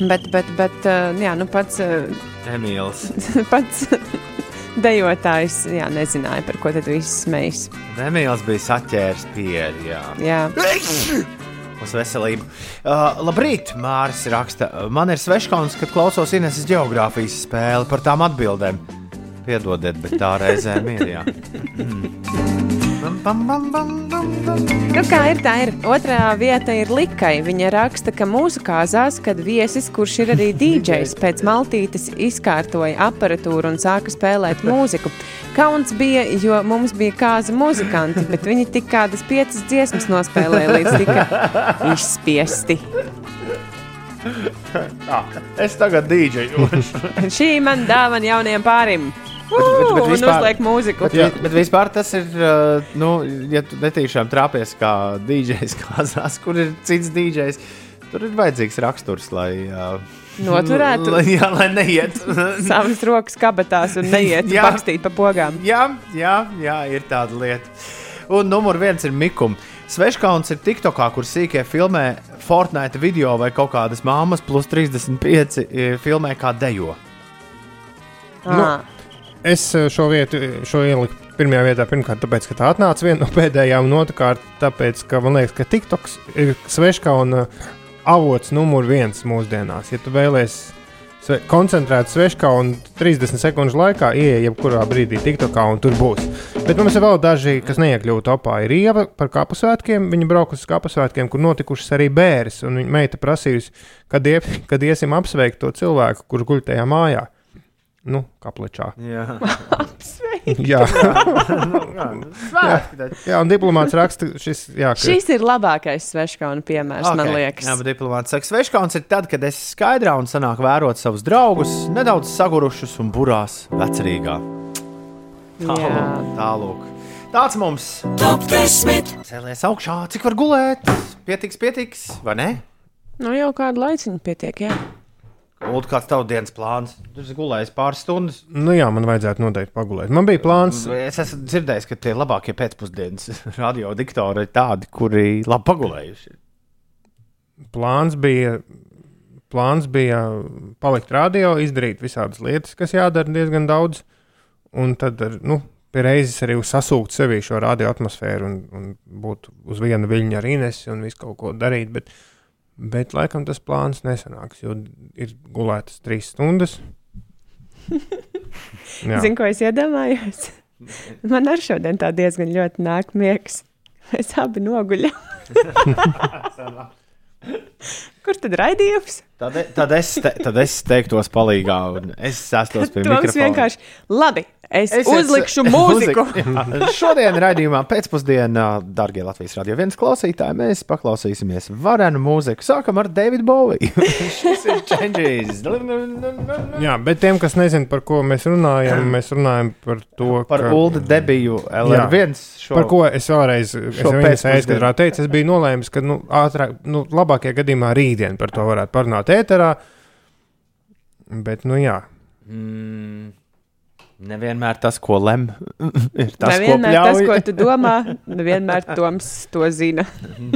bet, bet, bet eh, jā, nu pats, eh, Emīls. <laughs> pats dejotājs jā, nezināja, par ko tad viss smejas. Emīls bija saķēris pieri. Jā. Jā. Uz veselību. Uh, labrīt, Mārcis raksta. Man ir sveškauns, kad klausos Ineses geogrāfijas spēli par tām atbildēm. Piedodiet, bet tā reizēm ir. <laughs> Jā. Bam, bam, bam, bam, bam, bam. Nu, kā ir tā, ir otrā vieta ir Likai. Viņa raksta, ka mūsu kāzās, kad viesis, kurš ir arī <laughs> DJs, pēc maltītes izkārtoja aparatūru un sāka spēlēt mūziku. Kauns bija, jo mums bija kāza muzikanti, bet viņi tik kādas piecas dziesmas nospēlēja, līdz tika izspiesti. Es tagad dīdžeju. <laughs> Šī man dāvana jauniem pārim. Bet- bet Un vispār- uzliek mūziku. Bet, vi- bet vispār tas ir, nu, ja tu netīšām trāpies kā DJs kāzās, kur ir cits DJs, tur ir vajadzīgs raksturs, lai. Uh, Noturētu. Lai, jā, lai neiet. <laughs> Savas rokas kabatās un neiet Jā. pakstīt pa pogām. jā, jā, jā, ir tāda lieta. Un numur viens ir Mikls. Sveškauns ir TikTokā, kur sīkie filmē Fortnite video vai kaut kādas māmas plus 35 eh, filmē kā dejo. Ah. Es eh, šo vietu šo ieliku pirmajā vietā, pirmkārt, tāpēc, ka tā atnāca viena no <laughs> pēdējām, un otrkārt, tāpēc, ka man liekas, ka TikToks ir sveškauna avots numur viens mūsdienās. Ja tu vēlēsies sve, koncentrēt sveškaunu 30 sekundžu laikā, ieej jebkurā brīdī TikTokā, un tur būs. Bet mums ir vēl daži, kas neiekļuva topā. Ir Ieva par kapu svētkiem. Viņa braukusi uz kapu svētkiem, kur notikušas arī bērns. Un viņa meita prasījusi, kad, ie, <laughs> kad iesim apsveikt to cilvēku, kurš guļ tajā mājā. Nu, kaplečā. Jā, <laughs> Jā, <laughs> jā un diplomāts raksta, šis, jā, ka, Šis ir labākais sveškauna piemērs, okay. man liekas. Jā, bet diplomāts saka, sveškauns ir tad, kad esi skaidrā un sanāk vērot savus draugus, nedaudz sagurušus un burās vecerīgā. Tālāk, Jā. tālāk. Tāds mums 10. cēlies augšā, cik var gulēt. Pietiks, pietiks, vai ne? Nu, jau kādu laiciņu pietiek, jā. Ulu, kāds tavs dienas plāns? Tu esi gulējis pāris stundas. nu jā, man vajadzētu noteikti pagulēt. Man bija plāns, Es esmu dzirdējis, ka tie labākie pēcpusdienas <laughs> radiodiktori ir tādi, kuri labi pagulējuši. plāns bija, plāns bija palikt radio, izdarīt visādas lietas, kas jādara diezgan daudz, un tad, ar, nu, pie reizes arī sasūkt sevī šo radio atmosfēru un, un būt uz viena viļņa ar Inesu un visu kaut ko darīt, bet, bet laikam tas plāns nesanāks, jo ir gulētas trīs stundas. <laughs> Zinu, ko es iedomājos. Man arī šodien tā diezgan ļoti nāk miegs. Mēs abi noguļam. <laughs> Kur tad raidījums? Tad, tad, es, te, tad es teiktos palīgā, un es sēstos pie mikrofona. vienkārši labi. Es, Es es uzlikšu <laughs> mūziku. Jā. Šodien raidījumā pēcpusdienā, darbie Latvijas radio viens klausītāji, mēs paklausīsimies varenu mūziku. Sākam ar Davidu Boviju. <laughs> Šis ir Changes. Jā, bet tiem, kas nezina, par ko mēs runājam, mēs runājam par to, Par ka- Ulda debiju LR1. Šo... Par ko es vēlreiz, es jau vienas reizes pēcpusdienu. kadrā teicu, es biju nolēmis, ka nu, ātrāk, nu, labākajā gadījumā rītdien par to varētu parunāt ēterā. Bet, nu jā, Mm, nevienmēr tas, ko lem, <laughs> ir tas, ko Nevienmēr tas, pļauj. ko tu <laughs> domā, nevienmēr Toms to zina.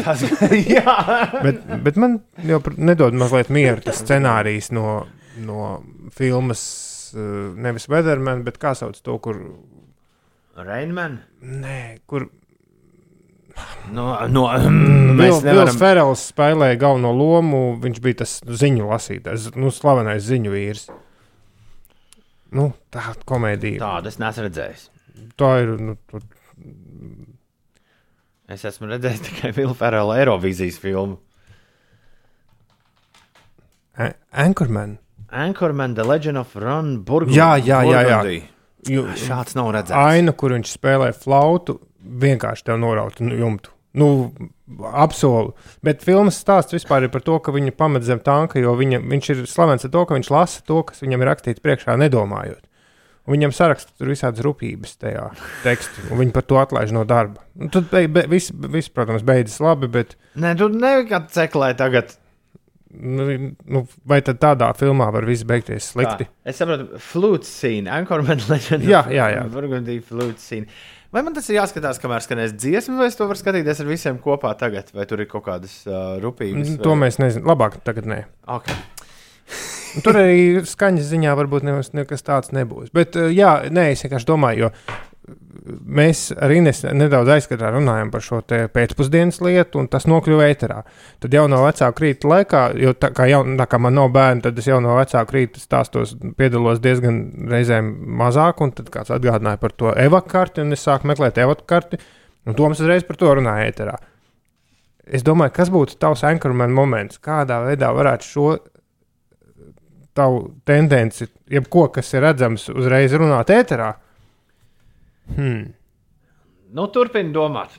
Tas, <laughs> jā. bet, bet man jau nedod mazliet mieru tas scenārijs no, no filmas, eh, nevis Weatherman, bet kā sauc to, kur. Rainman. Nē, kur No, no, mēs Vils nevaram. Ferels spēlēja galveno lomu. Viņš bija tas ziņu lasītājs, nu, slavenais ziņu vīrs. Nu, tā ir komēdija. Tā, Tādu es neesmu redzējis. tā ir. Nu, tur, Es esmu redzējis tikai Vilnius Ferela Eirovīzijas filmu. A- Anchorman. Anchorman, The Legend of Ron Burgundy. Jā, jā, jā, jā. Ju, Šāds nav redzēts. aina, kur viņš spēlē flautu, vienkārši tev norautu nu, jumtu. Nu, apsolu. Bet filmas stāsts vispār ir par to, ka viņa pamet zem tanka, jo viņa, viņš ir slavens ar to, ka viņš lasa to, kas viņam ir rakstīts priekšā, nedomājot. Un viņam saraksta tur visādas rūpības tajā tekstā, un viņi par to atlaiž no darba. Un tad be, be, viss, vis, protams, beidzas labi, bet Nē, tu nevari ceklēt tagad. Nu, nu, vai tad tādā filmā var viss beigties slikti? Tā, es saprotu, flute scene, Anchorman Legend. Jā, jā, jā. Burgundy flute scene. Vai man tas ir jāskatās, kamēr skanēs dziesma, vai es to varu skatīties ar visiem kopā tagad, vai tur ir kaut kādas uh, rupības? Nu, To mēs nezinām. Labāk tagad nē. Okay. Tur arī skaņas ziņā varbūt nekas, nekas tāds nebūs. Bet, uh, jā, nē, es vienkārši domāju, jo mēs arī nedaudz aizskatā runājam par šo pēcpusdienas lietu, un tas nokļuva ēterā. Tad jau no vecāka rīta laikā, jo tā kā, jau, tā kā man nav bērni, tad es jau no vecāka rīta stāstos, piedalos diezgan reizēm mazāk, un tad kāds atgādināja par to evakarti, un es sāku meklēt evakarti, un Toms uzreiz par to runāja ēterā. Es domāju, kas būtu tavs anchorman moments, kādā veidā varētu šo tavu tendenci, jebko, kas ir redzams, uzreiz runāt ēterā. Hmm. Nu, Turpiniet domāt.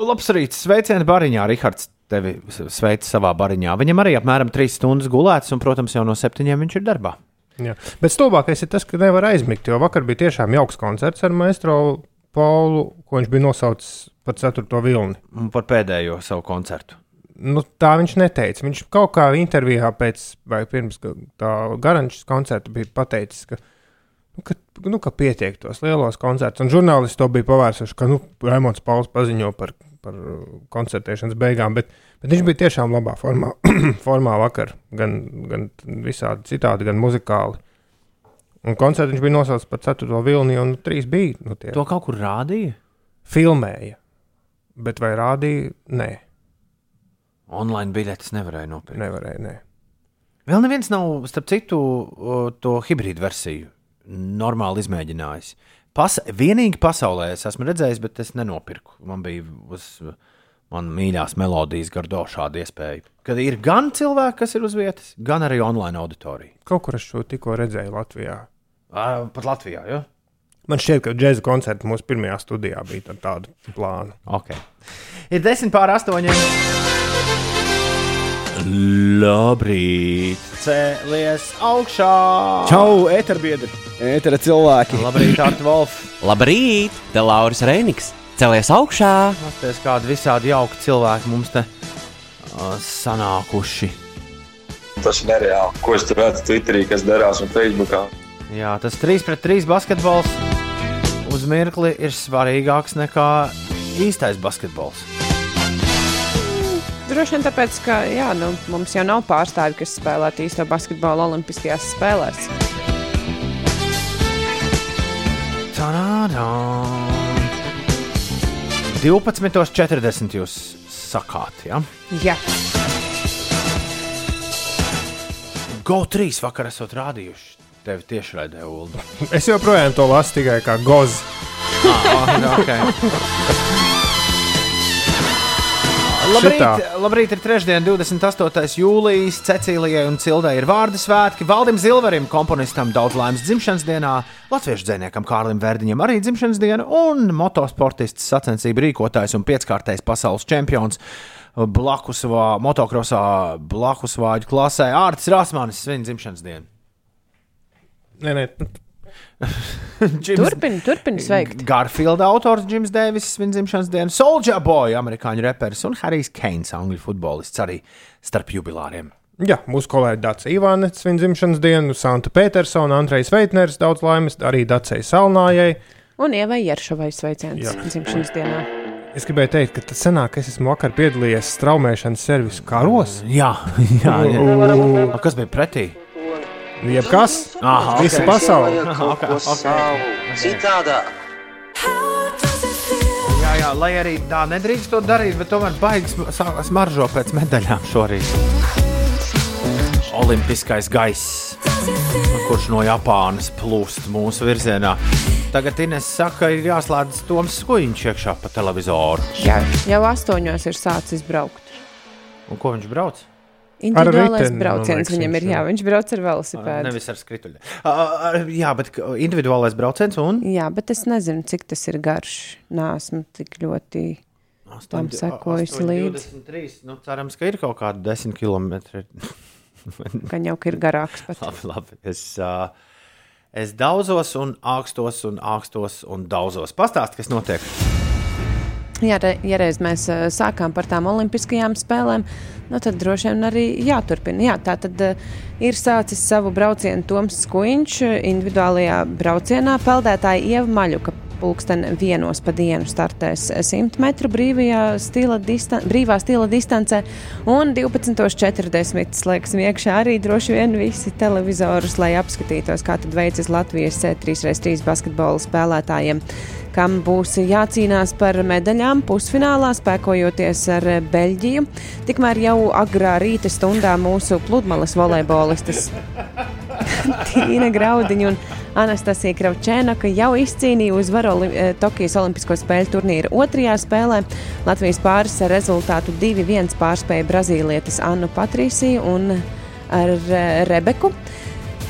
Labs rīts, sveicieni bariņā. Rihards tevi sveic savā bariņā. Viņam arī apmēram 3 stundas gulēts, un, protams, jau no 7 viņš ir darbā. Jā. Bet stulbākais ir tas, ka nevar aizmigt, jo vakar bija tiešām jauks koncerts ar maestro Paulu, ko viņš bija nosaucis par 4. vilni. Un par pēdējo savu koncertu. Nu, tā viņš neteica. Viņš kaut kā intervijā pēc vai pirms tā Garančas koncerta bija pateicis, ka, nu, ka, nu, ka pietiek tos lielos koncertus. Un žurnālisti to bija pavērsuši, ka nu, Raimons Pauls paziņo par, par koncertēšanas beigām, bet, bet viņš bija tiešām labā formā, <clears throat> formā vakar, gan, gan visādi citādi, gan muzikāli. Un koncertu viņš bija nosaucis par 4. vilni, un 3 bija. Nu, tie To kaut kur rādīja. filmēja, bet vai rādīja? Nē, Online biļetes nevarēja nopirkt. nevarēja. Nē. Vēl neviens nav, starp citu, o, to hibrīdu versiju normāli izmēģinājis. Pas, vienīgi pasaulē es esmu redzējis, bet es nenopirku. Man bija uz manas mīļās melodijas gardo šāda iespēja. Kad ir gan cilvēki, kas ir uz vietas, gan arī online auditorija. Kaut kur es šo tikko redzēju Latvijā. Uh, pat Latvijā, jo? Man šķiet, ka džēza koncerts mūsu pirmajā studijā bija ar tādu plānu. Okay. Ir desmit pār astoņiem. Labrīt! Cēlies augšā! Čau, eterbiedri! Etera cilvēki! Labrīt, Artu Wolf! Labrīt! Te Lauris Reiniks! Celies augšā! Pastāties, kādi visādi jauki cilvēki mums te uh, sanākuši. Tas ir nereāli. Ko es tur redzu Twitterī, kas darās un Facebookā? Jā, tas 3 pret 3 basketbols uz mirkli ir svarīgāks nekā īstais basketbols. Droši vien tāpēc, ka jā, nu, mums jau nav pārstāvji, kas spēlētu īsto basketbolu Olimpiskajās spēlēs. Tā-dā! 12.40 jūs sakāt, ja? Jā, GO3 vakar esat rādījuši. Tevi tieši raidīja Ulu. Es joprojām to lasu tikai kā gozi. Ah, okay. <laughs> Labrīt, Šitā. labrīt, ir trešdiena, 28. jūlijas. Cecīlijai un Cildai ir vārdu svētki. Valdim Zilverim, komponistam, daudz laimes dzimšanas dienā, latviešu dzinējam Kārlim Verdiņam arī dzimšanas diena, un motosportists, sacensību rīkotājs un pieckārtais pasaules čempions blakus motokrosā, blakus vāģu klasē. Ārtis Rāsmanis svin dzimšanas dienu. Nē, nē, turpini, turpini sveikt. Garfielda autors Džims Deivis svin dzimšanas dienu, Soldier Boy, amerikāņu reperis un Harijs Keins, angļu futbolists arī starp jubilāriem. Jā, mūsu kolēģi Dārsa Ivānets svin dzimšanas dienu, Santa Petersona, Andrejs Veitners, daudz laimes, arī Dārcei Salnājai. Un Ievai Jeršavai sveiciens Jā. dzimšanas dienā. Es gribēju teikt, ka tas senāk, es esmu vakar piedalījies straumēšanas servisu karos. Jā, <laughs> jā, jā. A, kas bija pretī? Jebkas, Aha, visa ok. pasaule. Okay, okay. Citādā. Jā, jā, lai arī tā nedrīkst to darīt, bet tomēr baigs smaržo pēc medaļām šorīt. Olimpiskais gaiss, kurš no Japānas plūst mūsu virzienā. Tagad Inês saka, ir jāslēdz Toms Skuiņš iekšā pa televizoru. Jā, jau astoņos ir sācis braukt. Un ko viņš brauc? Individuālais riteni, brauciens liekas, viņam ir. Jā, viņš brauc ar velosipēdu. Nevis ar skrituļiem. Uh, jā, bet individuālais brauciens un Jā, bet es nezinu, cik tas ir garš. Nē, esmu tik ļoti. Tam sekojas līdzi. 23. Nu, cerams, ka ir kaut kādi 10 km. <laughs> Gan jau ka ir garāks. Pat. labi, labi. Es, uh, es daudzos un ākstos un ākstos un daudzos. Pastāst, kas notiek. Jā, ja reiz mēs uh, sākām par tām olimpiskajām spēlēm, nu, tad droši vien arī jāturpina. Jā, tā tad uh, ir sācis savu braucienu Toms Skuiņš individuālajā braucienā. Peldētāja Ieva Maļuka pulksten vienos pa dienu startēs 100 metru brīvajā stila, distan brīvā stila distancē un 12.40 slēgsim iekšā arī droši vien visi televizorus, lai apskatītos, kā tad veicas Latvijas 3x3 basketbola spēlētājiem kam būs jācīnās par medaļām pusfinālā, spēkojoties ar Beļģiju. Tikmēr jau agrā rīta stundā mūsu pludmales volejbolistas <laughs> Tīna Graudiņa un Anastasija Kravčēnaka jau izcīnīja uzvaru Oli Tokijas Olimpisko spēļu turnīra otrajā spēlē. Latvijas pāris ar rezultātu 2-1 pārspēja Brazīlietis Annu Patrīsiju un ar Rebeku.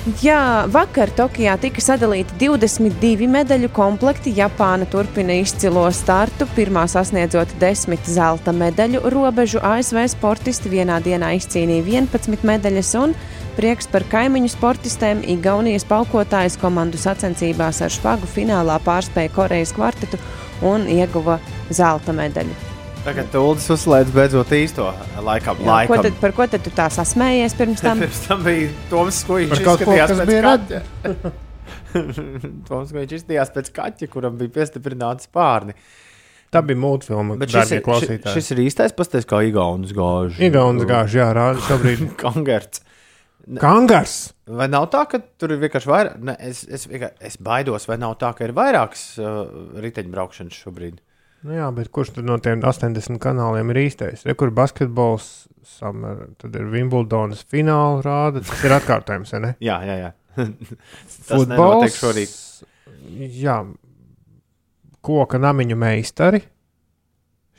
Jā, vakar Tokijā tika sadalīti 22 medaļu komplekti. Japāna turpina izcilo startu, pirmā sasniedzot 10 zelta medaļu robežu. ASV sportisti vienā dienā izcīnīja 11 medaļas, un prieks par kaimiņu sportistēm Igaunijas palkotājas komandu sacensībās ar špagu finālā pārspēja Korejas kvartetu un ieguva zelta medaļu. Tagad Ulas uzslēdz beidzot īsto laikam. Jā, laikam. ko tad, par ko tad tu tā sasmējies pirms tam? <laughs> Pirms tam bija Toms Par kaut ko, kas bija kaķa. <laughs> Toms Skuiņš izskatījās pēc kaķa, kuram bija piestiprināts spārni. Tā bija mūtfilma, Bet šis ir, šis, šis ir īstais pastāstījums, kā Igaunis gāž. Igaunis gāž, jā, rāda šobrīd. <laughs> Kangerts. Kangars! Vai nav tā, ka tur ir vienkārši vairāk? Ne, es, es, es baidos, vai nav tā, ka ir vairākas uh, riteņbraukšanas šobrīd. Nu jā, bet kurš no tiem 80 kanāliem ir īstais? Re, kur basketbols, summer, tad ir Wimbledonas fināla rāda. Tas ir atkārtojums, vai ne? <laughs> Jā, jā, jā. <laughs> Šorīt. Jā, koka namiņu meistari.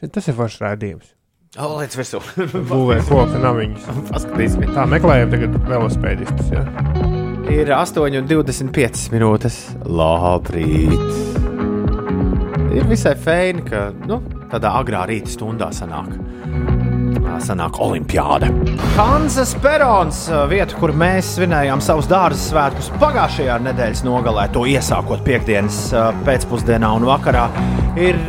Tas ir foršs rādījums. O, līdz virsū. Būvē koka namiņus. <laughs> Paskatīsimies. Tā meklējam tagad velospēdistus. Ja? Ir 8,25 minūtes. Labrīt! Ir visai feini, ka nu, tādā agrā rīta stundā sanāk. Sanāk olimpiāda. Hanzas Perons, vieta, kur mēs svinējām savus dārza svētkus pagājušajā nedēļas nogalē, to iesākot piekdienas pēcpusdienā un vakarā, ir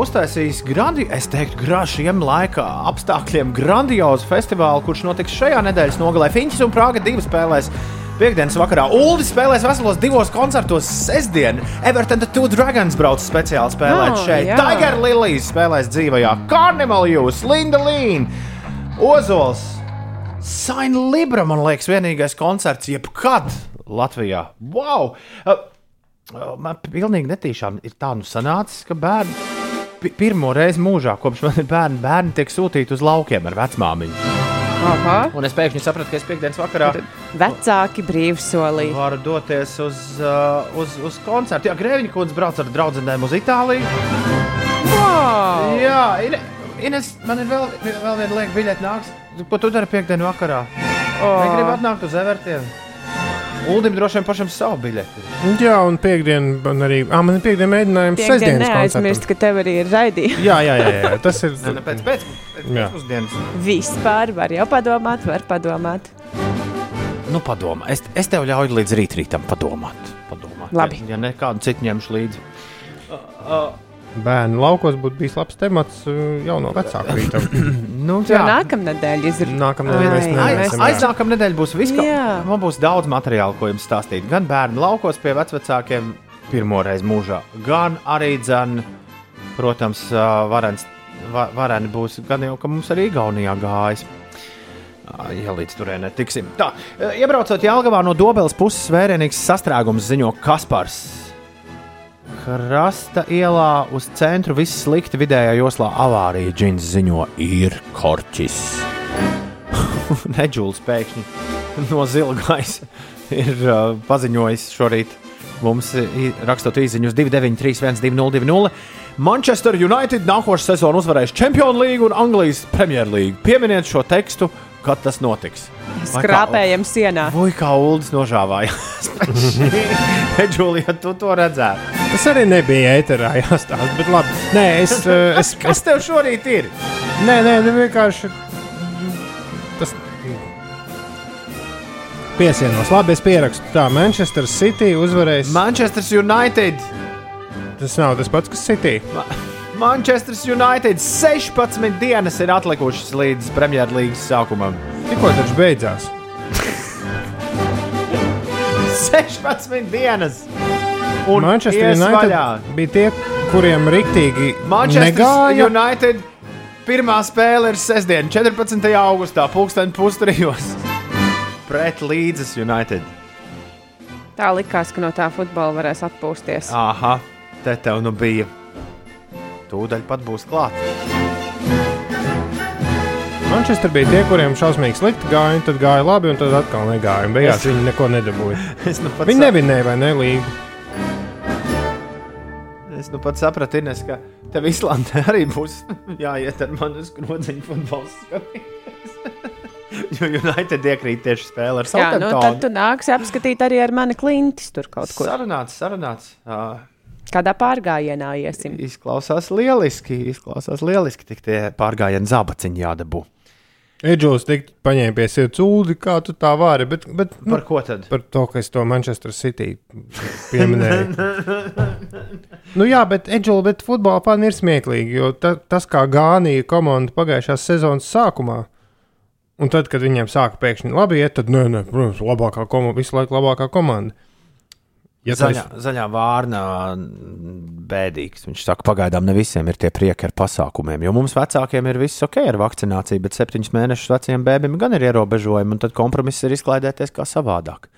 uztaisījis grandi, es teiktu, gra- šiem laika apstākļiem grandiozu festivālu, kurš notiks šajā nedēļas nogalē. Finčs un Prāga divi spēlēs Piektdienas vakarā Uldis spēlēs veselos divos koncertos. Sestdien Everton Two Dragons brauc speciāli spēlēt Oh, šeit. jā. Tiger Lilies spēlēs dzīvajā. Carnival Jūs, Linda Līna, Ozols, Saina Libra, man liekas, vienīgais koncerts jebkad Latvijā. Wow! Uh, uh, Man pilnīgi netīšām ir tā nu sanācis, ka bērni pi- pirmo reizi mūžā, kopš man ir bērni, bērni tiek sūtīti uz laukiem ar vecmāmiņu. Aha. Un es pēkšņi sapratu, ka es piekdienas vakarā Vecāki brīvsolī. varu doties uz, uh, uz, uz koncertu. Jā, Grēviņa kundze brauc ar draugiem uz Itāliju. Wow! Jā, Ine- Ines, man ir vēl, vēl viena lieka biļete nāks. Ko tu dari piekdienu vakarā? Oh. Negribu atnākt uz Evertiem. Uldim droši vien pašam savu biļeti. Jā, un piekdiena man arī. Ah, man ir piekdiena mēģinājums sestdienas neaizmirst, koncertam. ka tev arī ir raidījums. Jā, jā, jā, jā, tas ir. Ne, pēc pēc, pēc Jā. pusdienas. Vispār var jau padomāt, var padomāt. Nu, padomā. Es, es tev ļauju līdz rītam padomāt. padomāt. Labi. Ja, ja nekādu citu ņemšu līdzi. Bērnu laukos būtu bijis labs temats uh, jau no vecāka rīta. <coughs> Nu, nākamnedēļ izrunāt. Nākamnedēļ mēs Ai, nevarēsim. Aiz, jā. aiznākamā nedēļa būs Jā. Man būs daudz materiāla, ko jums stāstīt. Gan bērnu laukos pie vecākiem pirmo reizi mūžā, gan arī dzēn, protams, ā, varens, va, vareni būs gan jau, ka mums arī Igaunijā gājas. Ja līdz turienei tiksim. Tā, iebraucot Jālgavā no Dobeles puses, vērienīgs sastrēgums ziņo Kaspars. Krasta ielā uz centru viss slikti vidējā joslā avārija džins ziņo ir korķis. <laughs> Neģulis pēkšņi no zila gaisa <laughs> ir uh, paziņojis šorīt mums, rakstot īsiņus 293, 120, Manchester United nākošais sezonu uzvarēs Champions League un Anglijas Premjerlīgu. Pieminiet šo tekstu, kad tas notiks. Vai Skrāpējam sienā. Voi kā Ulas nožāvājās. <laughs> Neģulija, tu to redzētu. Tas arī nebija ēterā <laughs> jāstāsta, bet labi. Nē, es, es, Kas tev šorīt ir? Nē, nē, nu vienkārši tas piesienos. Labi, es pierakstu. Tā, Manchester City uzvarēs. Manchester United. Tas nav tas pats, kas City. Manchester United 16 dienas ir atlikušas līdz Premjerlīgas sākumam. Tikko tas beidzās. <laughs> 16 dienas! Un Manchester United vaļā. bija tie, kuriem riktīgi Manchester negāja. United pirmā spēle ir sestdiena, 14. augustā, pulksten pustrijos. Pret Līdzes United. Tā likās, ka no tā futbola varēs atpūsties. Aha, te tev nu bija. Tūdaļ pat būs klāt. Manchester bija tie, kuriem šausmīgi slikti gāja, tad gāja labi, un tad atkal negāja. un Beigās Es- viņi neko nedabūja. <laughs> Nu Viņi nevinēja vai ne līgu. Es nu pat sapratu, Ines, ka tev Islandē <laughs> arī būs jāiet ar mani uz groziņu futbols skatīties. <laughs> jo United iekrīt tieši spēle ar Jā, nu, tad Southamptonu. tu nāksi apskatīt arī ar mani klintis tur kaut kur. Sarunāts, sarunāts. Uh, Kādā pārgājienā iesim. izklausās lieliski, izklausās lieliski. Tik tie pārgājieni zābaciņi jādabū. Edžels tik paņēma pie sirds ūdeni, kā tu tā vari. Bet, bet, nu, Par ko tad? par to, ka es to Manchester City pieminēju. <laughs> nu, jā, bet Edžela, bet futbola fani ir smieklīgi, jo ta, tas, kā gānīja komanda pagājušās sezonas sākumā, un tad, kad viņiem sāka pēkšņi labi iet, tad, nē, nē, protams, labākā komanda, visu laiku labākā komanda. Ja Zaļā, zaļā vārnā bēdīgs. Viņš saka, pagaidām ne visiem ir tie prieki ar pasākumiem. Jo mums vecākiem ir viss ok ar vakcināciju, bet septiņus mēnešus veciem bērniem gan ir ierobežojumi, un tad kompromiss ir izklaidēties kā savādāk.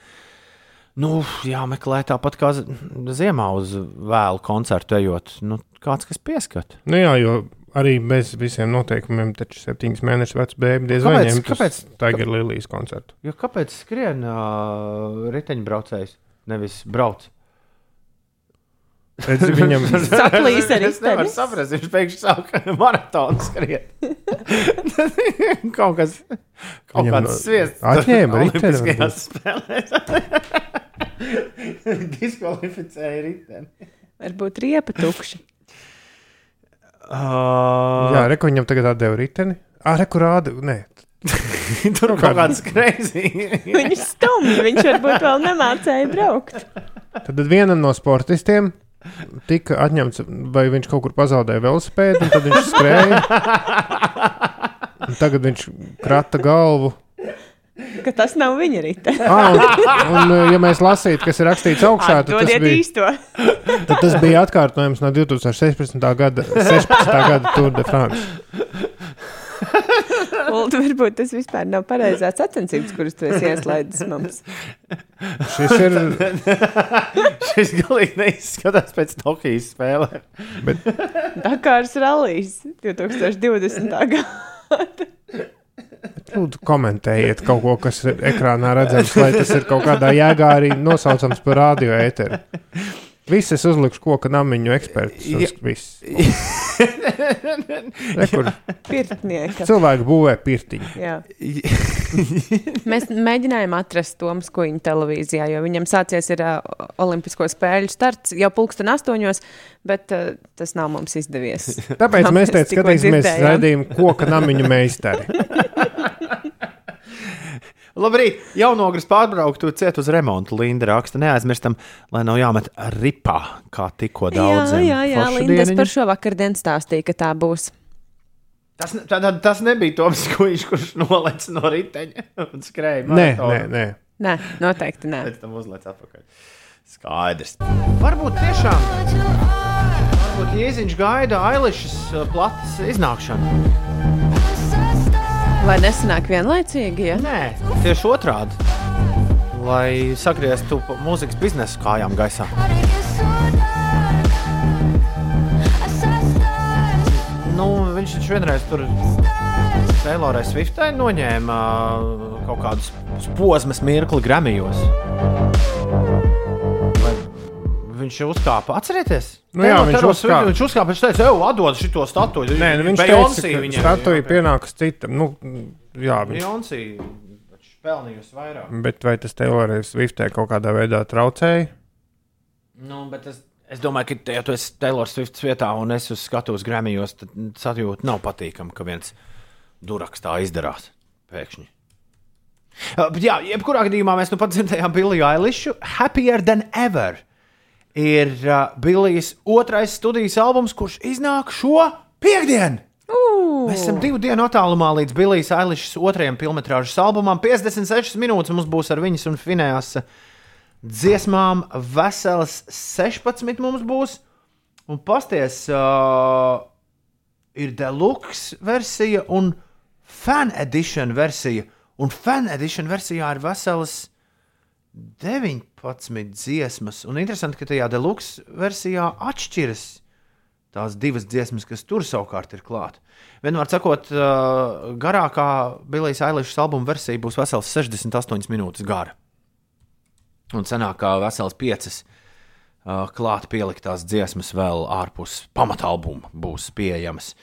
Nu, jāmeklē tāpat kā ziemā uz vēlu koncertu ejot. Nu, kāds, kas pieskat. Nu, jā, jo arī bez visiem noteikumiem, taču septiņus mēnešus vecs bērns diez vai Kāpēc- ņemt uz kāpēc- Tiger Lilijas koncertu. Jo kāpēc skrien uh, riteņbraucējs, nevis brauc? Redz, viņam Saplīs <laughs> ar Es nevaru saprast, viņš pēkšņi sāk <laughs> maratonu skriet. <laughs> kaut kas, kaut Viņam kāds sviests. atņēma Olimpiskajās spēlēs. Diskvalificēja riteni. Varbūt riepa tukša. Uh, Jā, reku viņam tagad atdeva riteni. Ah, reku rāda. Nē, <laughs> tur kaut kāds crazy. <laughs> Viņš stumj, viņš varbūt vēl nemācēja braukt. tad vienam no sportistiem tika atņemts, vai viņš kaut kur pazaudēja velosipēdu, un tad viņš skrēja. Un tagad viņš krata galvu. Ka tas nav viņa rīta. Ah, un, un, ja mēs lasītu, kas ir rakstīts augšā, tad tas, bija, īsto. tad tas bija atkārtojums no 2016. gada, 16. gada Tour de France. Ulu, varbūt tas vispār nav pareizās sacensības, kuras tu esi ieslaidis mums. Šis ir. <laughs> Šis galīgi neizskatās pēc Tokijas spēlēm. Dakārs rallijs 2020. gada. Lūdzu, komentējiet kaut ko, kas ir ekrānā redzams, vai tas ir kaut kādā jēgā arī nosaucams par radio ēteru. Viss es uzlikšu koku namiņu ekspertus. Ja. viss. <laughs> Rekur, Pirtnieka. cilvēki būvē pirtiņu. Jā. <laughs> Mēs mēģinājām atrast Tomas Kuņa televīzijā, jo viņam sācies ir uh, Olimpisko spēļu starts jau pulksten astoņos, bet uh, tas nav mums izdevies. Tāpēc mēs mēs te skatīsimies redzējumu koka namiņu meistari. <laughs> Labrīt! Jaunogris pārbrauktu ciet uz remontu. Linda raksta, neaizmirstam, lai nav jāmet ripā, kā tikko Jā, daudz. jā, jā, Lindas par šo vakardien stāstīja, ka tā būs. Tas, tā, tā, tas nebija Toms Kuņš, kurš nolec no riteņa un skrēja. Nē, nē, nē. Nē, noteikti nē. Pēc tam uzlēc atpakaļ. Skaidrs. Varbūt tiešām. Varbūt Jēziņš gaida Ailišas uh, platas iznākšanu. Vai nesanāk vienlaicīgi? Ja? Nē, tieši otrādi. Lai sagrieztu mūzikas biznesu kājām gaisā. Nu, viņš taču vienreiz tur Taylorai Swiftai noņēma uh, kaut kādus posmas mirkli Gramijos. Viņš jau uzkāpa, atcerieties? Nu jā, viņš uzkāpa. Viņš uzkāpa, viņš teica, ej, atdod šo statuju. Nē, nu viņš Beyoncé teica, ka statuja pienākas citam. Nu, jā, viņš, Beyoncé pelnījusi vairāk. bet vai tas Taylorai Swiftē kaut kādā veidā traucēja? Nu, bet es, es domāju, ka, ja tu esi Taylor Swift vietā un es uz skatuves Gramijos, tad sajūta nav patīkama, ka viens duraks tā izdarās pēkšņi. Uh, jā, jebkurā gadījumā mēs nu pat dzirdējām Billiju Eilišu Happier than ever. Ir uh, Billijs otrais studijas albums, kurš iznāk šo piekdienu. Mēs esam divu dienu attālumā līdz Billijas Eilišas otrajam filmas albumam. 56 minūtes mums būs ar viņas un Finējas dziesmām. Veselas 16 mums būs. Un pasties, uh, ir deluxe versija un fan edition versija. Un fan edition versijā ir veselas 19 dziesmas. Un interesanti, ka tajā deluxe versijā atšķiras tās divas dziesmas, kas tur savukārt ir klāta. Vienmēr sakot, uh, garākā Billijas Eilišas albuma versija būs vesels 68 minūtes gara. Un senākā vesels 5 uh, klāt pieliktās dziesmas vēl ārpus pamatalbuma būs pieejamas.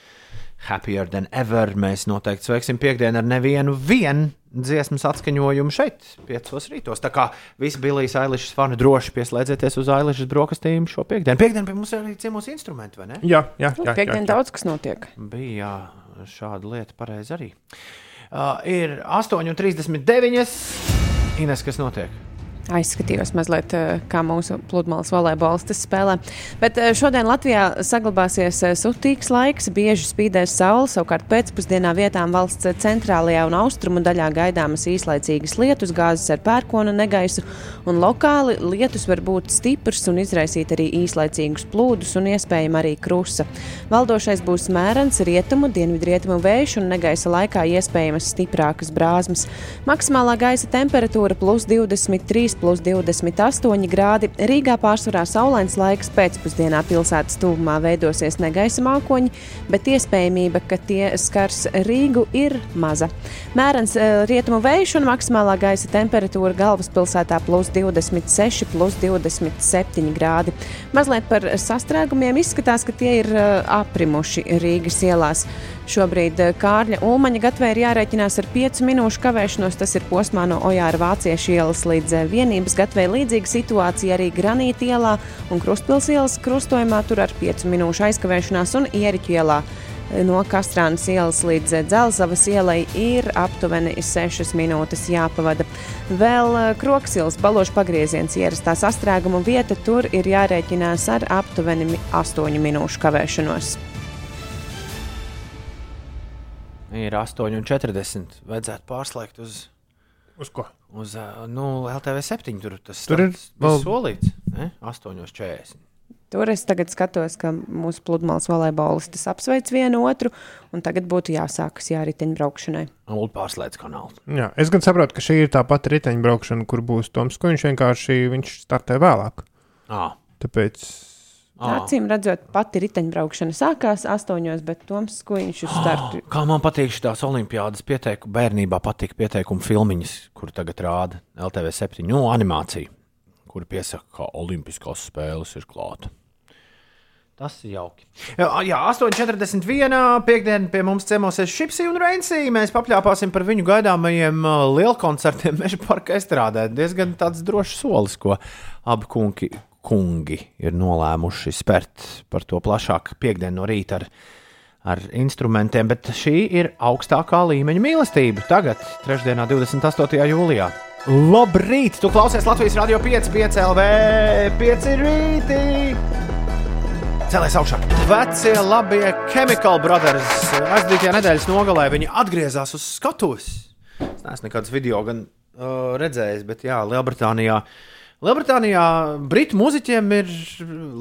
Happier than ever. Mēs noteikti sveiksim piekdienu ar nevienu vienu dziesmas atskaņojumu šeit, 5 rītos. Tā kā visi Billijas Eilišas fani droši pieslēdzieties uz Eilišas brokastīm šo piekdienu. Piekdienu pie mums ir arī ciemos instrumenti, vai ne? Jā, jā, jā. jā, jā. daudz kas notiek. Bija jā, šāda lieta, pareizi arī. Uh, ir 8,39. Ines, kas notiek? Aizskatījos mazliet, eh, kā mūsu pludmales volejbolistas spēlē. Bet eh, šodien Latvijā saglabāsies eh, sutīgs laiks, bieži spīdēs saule, savukārt pēcpusdienā vietām valsts centrālajā un austrumu daļā gaidāmas īslaicīgas lietus, gāzes ar pērkona negaisu, un lokāli lietus var būt stiprs un izraisīt arī īslaicīgus plūdus un iespējami arī krusa. Valdošais būs mērens rietumu, dienvidrietumu vējš un negaisa laikā iespējamas stiprākas brāzmas. Maksimālā gaisa temperatūra plus 23 plus 28 grādi. Rīgā pārsvarā saulains laiks pēcpusdienā pilsētas tuvumā veidosies negaisa mākoņi, bet iespējamība, ka tie skars Rīgu, ir maza. Mērens eh, rietumu vējš un maksimālā gaisa temperatūra galvaspilsētā plus 26, plus 27 grādi. Mazliet par sastrēgumiem izskatās, ka tie ir eh, aprimuši Rīgas ielās. Šobrīd eh, Kārļa Ulmaņa gatavē ir jārēķinās ar 5 minūšu kavēšanos. Tas ir posmā no Ojāra Vāciešu ielas līdz eh, vienības gatavē. Līdzīga situācija arī Granīta ielā un Krustpils ielas krustojumā tur ar 5 minūšu aizkavēšanās un Ieriķu ielā. eh, No Kastrānas ielas līdz Dzelzavas ielai ir aptuveni 6 minūtes jāpavada. Vēl eh, Kroksils balošu pagrieziens ierastā sastrēguma vieta, tur ir jārēķinās ar aptuveni 8 minūšu kavēšanos. Ir 8,40. Vajadzētu pārslēgt uz, Uz ko? uz ā, nu, LTV 7. Tur tas Tur ir starts vēl- bija solīts. Ne? 8,40. Tur es tagad skatos, ka mūsu pludmales volejbolistas apsveic vienu otru, un tagad būtu jāsākas jāriteņbraukšanai. Un pārslēdz kanālu. Jā, es gan saprotu, ka šī ir tā pati riteņbraukšana, kur būs Toms Kuņš. Vienkārši viņš startē vēlāk. Ah, Tāpēc ah. Acīm redzot, pati riteņbraukšana sākās astoņos, bet Toms Skuiņš uz startu. Kā man patīk šīs olimpiādas pieteikumi, bērnībā patīk pieteikumu filmiņas, kur tagad rāda LTV 7 no animācija, kur piesaka, ka olimpiskās spēles ir klāta. Tas ir jauki. Jā, jā 8,41. piekdienā pie mums ciemosies Šipsi un Reinsī. Mēs papļāpāsim par viņu gaidāmajiem lielkoncertiem <laughs> Meža parka estrādē. Diezgan tāds drošs solis, ko abi kungi, kungi ir nolēmuši spērt par to plašāk piekdienu no rīta ar, ar instrumentiem. Bet šī ir augstākā līmeņa mīlestība. Tagad, trešdienā, 28. jūlijā. Labrīt! Tu klausies Latvijas Rādio 5, 5 LV, 5 rītī! Cēlēs augšā. Vecie labie Chemical Brothers aizdītajā nedēļas nogalē viņi atgriezās uz skatuves. Es neesmu nekādus video gan uh, redzējis, bet jā, Lielbritānijā. Lielbritānijā britu mūziķiem ir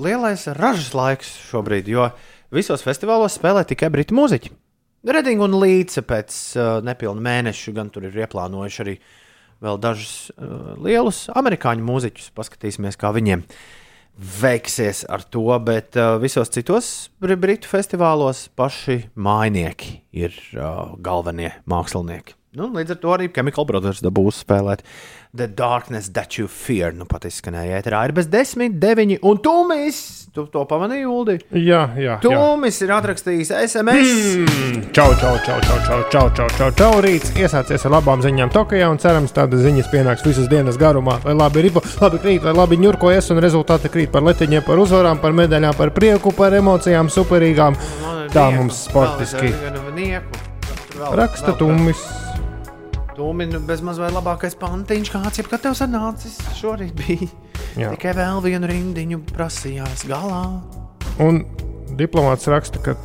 lielais ražas laiks šobrīd, jo visos festivālos spēlē tikai britu mūziķi. Redinga un Līce pēc uh, nepilna mēneša gan tur ir ieplānojuši arī vēl dažus uh, lielus amerikāņu mūziķus. Paskatīsimies, kā viņiem veiksies ar to, bet uh, visos citos br britu festivālos paši mājnieki ir uh, galvenie mākslinieki. Nu, līdz ar to arī Chemical Brothers dabūs spēlēt The Darkness That You Fear. Nu, pat izskanēja, ēterā ir bez desmit, deviņi, un Tūmis, tu to pamanīji, Uldi? jā, jā. jā. Tūmis ir atrakstījis SMS. Mm, Čau, čau, čau, čau, čau, čau, čau, čau, čau. Rīts iesācies ar labām ziņām Tokijā un cerams, tādas ziņas pienāks visas dienas garumā. Lai labi ripo, labi krīt, lai labi ņurkojas un rezultāti krīt par letiņiem, par uzvarām, par medaļām, par prieku, par emocijām, superīgām. Tā mums sportiski. Raksta Tumis. Tūmini bezmaz vai labākais pantiņš, kāds jebkad tev sanācis. Šorīt bija Jā. tikai vēl vienu rindiņu prasījās galā. Un diplomāts raksta, ka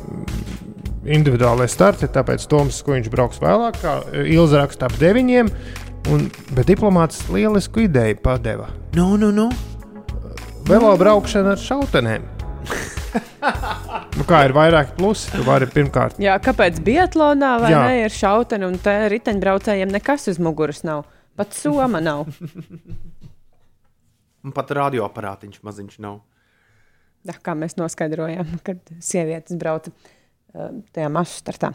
individuālais starts ir tāpēc Toms, ko viņš brauks vēlāk, kā Ilza raksta ap deviņiem. Un, bet diplomāts lielisku ideju padeva. Nu, nu, nu. Velo braukšana ar šautenēm. <laughs> nu, kā ir vairāki plusi? Tu vari pirmkārt Jā, kāpēc Biatlonā vai Jā. ne ir šauteni un te riteņbraucējiem nekas uz muguras nav? Pat soma nav. Un pat radioaparātiņš maziņš nav. Jā, kā mēs noskaidrojām, kad sievietes brauca uh, tajā masu startā.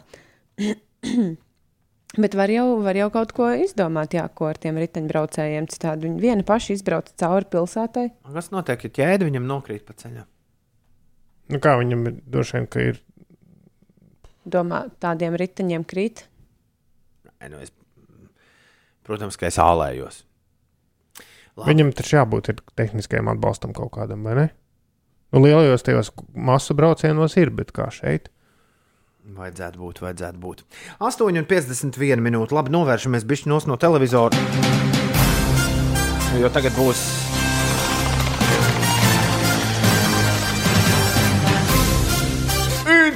<clears throat> Bet var jau, var jau kaut ko izdomāt, jā, ko ar tiem riteņbraucējiem. Citādi viņi viena paša izbrauca cauri pilsētai. Kas notiek, ja ķēde viņam nokrīt pa ceļam? Nu, kā viņam ir droši vien, ka ir. Domā, tādiem riteņiem krīt. Nē, nu es, protams, ka es ālējos. Labi. Viņam taču jābūt ir tehniskajam atbalstam kaut kādam, vai ne? Nu, lielajos tajos masu braucienos ir, bet kā šeit? Vajadzētu būt, vajadzētu būt. 8,51 minūte. Labi, novēršamies bišķi nos no televizora. Jo tagad būs.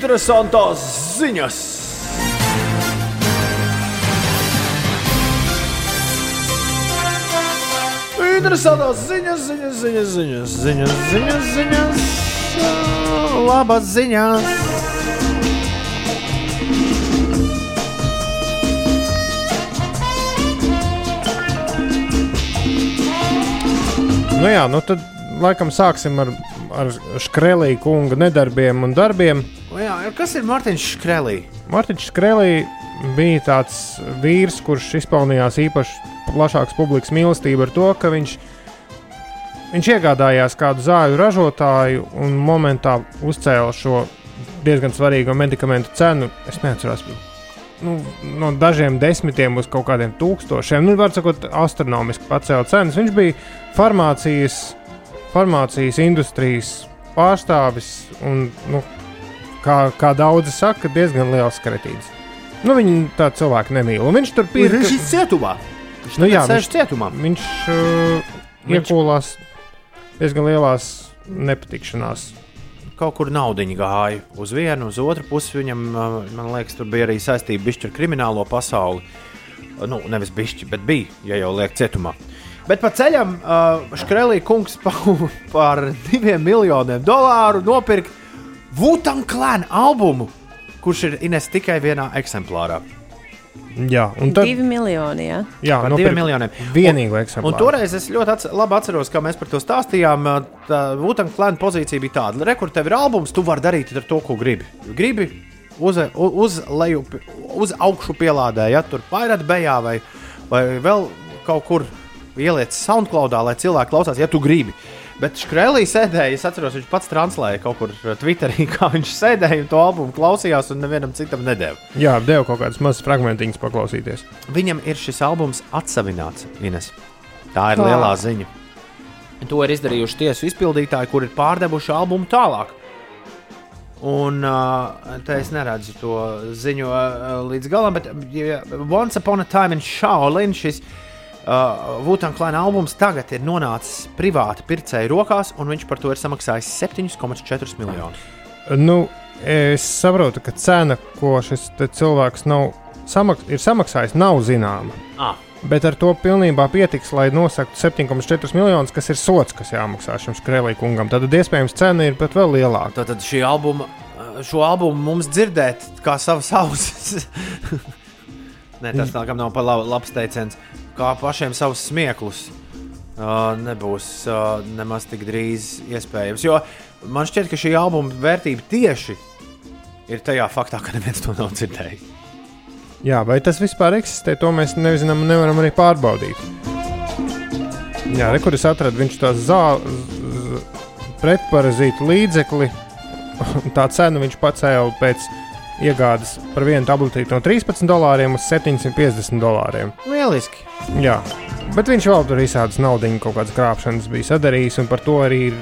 Interesantās ziņas! Interesantās ziņas, ziņas, ziņas, ziņas, ziņas, ziņas, ziņas, labas ziņas! Nu, jā, nu tad laikam sāksim ar, ar Škrelī kunga nedarbiem un darbiem. Kas ir Mārtiņš Škrelī? Mārtiņš Škrelī bija tāds vīrs, kurš izpelnījās īpaši plašākas publikas mīlestību ar to, ka viņš, viņš iegādājās kādu zāļu ražotāju un momentā uzcēla šo diezgan svarīgo medikamentu cenu. Es neatceros, nu, no dažiem desmitiem uz kaut kādiem tūkstošiem. Nu, var sakot, astronomiski pacēla cenas. Viņš bija farmācijas, farmācijas industrijas pārstāvis un, nu, kā, kā daudzi saka, diezgan liels kretīns. Nu, viņi tādu cilvēku nemīl. Un viņš tur Ir pirka. šis cietumā. Viņš Nu, jā, sēž viņš- cietumā. Viņš uh, Viņš- iekūlās diezgan lielās nepatikšanās. Kaut kur naudiņa gāja uz vienu, uz otru pusi. Viņam, uh, man liekas, tur bija arī saistība ar kriminālo pasauli. Uh, Nu, nevis bišķi, bet bija, ja jau liek cietumā. Bet pa ceļam uh, Škrelī kungs pa, <laughs> par diviem miljoniem dolāru nopirka Vutan Clan albumu, kurš ir Ines tikai vienā eksemplārā. Jā, un tad Divi miljoni. Jā. jā, nopirka diviem miljoniem. Vienīgo Un eksemplāru. toreiz es ļoti atce labi atceros, kā mēs par to stāstījām. Tā Vutan Clan pozīcija bija tāda, ka, kur tev ir albums, tu vari darīt ar to, ko gribi. Gribi uz, uz leju, uz augšu pielādē, ja tur pāri bejā vai, vai vēl kaut kur ieliec SoundCloudā, lai cilvēki klausās, ja tu gribi. Bet Škrēlī sēdēja, es atceros, viņš pats translēja kaut kur Twitterī, <laughs> kā viņš sēdēja un to albumu klausījās, un nevienam citam nedēļa. Jā, devu kaut kādas mazas fragmentiņas paklausīties. Viņam ir šis albums atsevināts, Ines. Tā ir Kā? lielā ziņa. To ir izdarījuši tiesu izpildītāji, kur ir pārdevuši albumu tālāk. Un uh, te es neredzu to ziņu uh, līdz galam, bet ja, Once Upon a Time in Shaolin šis uh, Vutāna Klāna albums tagad ir nonācis privāti pircēju rokās, un viņš par to ir samaksājis 7,4 miljonus. Nu, es saprotu, ka cena, ko šis te cilvēks nav samaks ir samaksājis, nav zināma. Ah. Bet ar to pilnībā pietiks, lai nosaktu 7,4 miljonus, kas ir sots, kas jāmaksā šim skrēlī kungam. Tad iespējams cena ir pat vēl lielāka. Tātad šī albuma, šo albumu mums dzirdēt kā savas ausis. <laughs> Nē, tas nākam nav par labu, labs teiciens. Kā pašiem savus smieklus. Uh, nebūs uh, nemaz tik drīz iespējams. Jo man šķiet, ka šī albuma vērtība tieši ir tajā faktā, ka neviens to nav dzirdējis. Jā, vai tas vispār eksistē, to mēs nezinām un nevaram arī pārbaudīt. Jā, re, kur es atradu viņš tās zāles, pretparazītu līdzekli. <laughs> Tā cenu viņš pacēla pēc iegādes par vienu tabletīti no 13 dolāriem uz 750 dolāriem. Lieliski! Jā, bet viņš vēl tur visādas naudas, kaut kādas krāpšanas bija sadarījis, un par to arī ir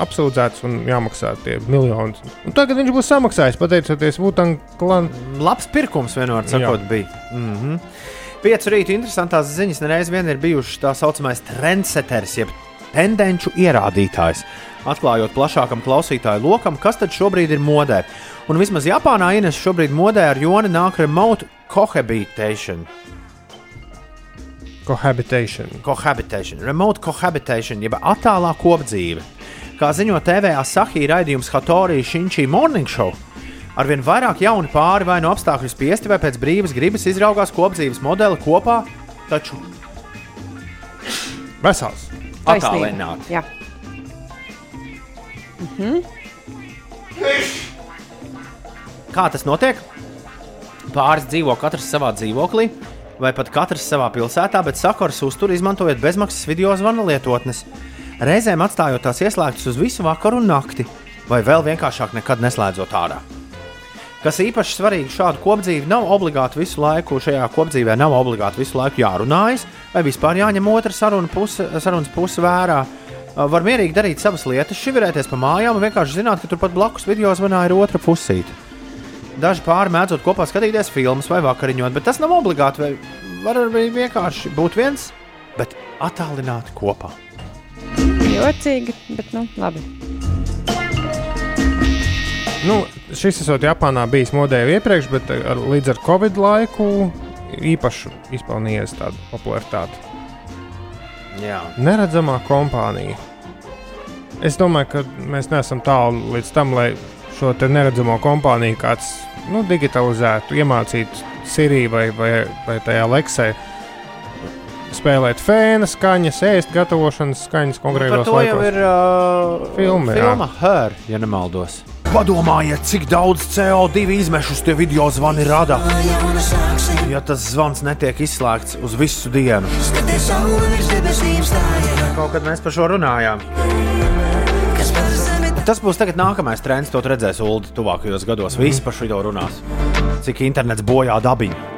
apsūdzēts un jāmaksā tie miljoni. Un tagad viņš būs samaksājis pateicoties Vutāna klanam. Labs pirkums vienmēr sakot, Jā. bija. Mm -hmm. Piecu rītu interesantās ziņas nereiz vien ir bijušas tā saucamais trendsetters, jeb tendenču ierādītājs, atklājot plašākam klausītāju lokam, kas tad šobrīd ir modē. Un vismaz Japānā Ines šobrīd modē ar joni nāk remote cohabitation. Cohabitation. Cohabitation, remote cohabitation, jeb attālā kopdzīve. Kā ziņo TV Asahi raidījums Hatori Shinchi Morning Show, arvien vairāk jauni pāri vai no apstākļu spiesti vai pēc brīvas gribas izraugās kopdzīves modeli kopā, taču Vesels. attālināti. Jā. Kā tas notiek? Pāris dzīvo katrs savā dzīvoklī, vai pat katrs savā pilsētā, bet sakars uztur izmantojot bezmaksas video zvana lietotnes. Reizēm atstājot tās ieslēgtas uz visu vakaru un nakti, vai vēl vienkāršāk nekad neslēdzot ārā. Kas īpaši svarīgi, šādu kopdzīvi nav obligāti visu laiku, šajā kopdzīvē nav obligāti visu laiku jārunājas, vai vispār jāņem otra saruna puse, sarunas puse vērā. Var mierīgi darīt savas lietas, šivirēties pa mājām un vienkārši zināt, ka turpat blakus video zvanā ir otra pusīte. Daži pāri mēdzot kopā skatīties filmas vai vakariņot, bet tas nav obligāti. Var arī vienkārši būt viens, bet attālināti kopā. Jocīgi, bet nu labi. Nu, šis esot Japānā bijis modē jau iepriekš, bet ar, līdz ar Covid laiku īpaši izpelnījies tādu popularitāti. Jā. Neredzamā kompānija. Es domāju, ka mēs neesam tālu līdz tam, lai šo neredzamo kompāniju kāds nu, digitalizētu, iemācītu Siriju vai, vai, vai tajā leksē. Spēlēt fēna skaņas, ēst gatavošanas skaņas Par konkrētos to jau laikos. ir uh, Filma, jā. filma Her, ja nemaldos. Padomājiet, cik daudz CO2 izmešus tie video zvani rada. Ja tas zvans netiek izslēgts uz visu dienu. Kaut kad mēs par šo runājām. Tas būs tagad nākamais trends, to redzēs Ulu tuvākajos gados. Visi par šo runās. Cik internets bojā dabiņu.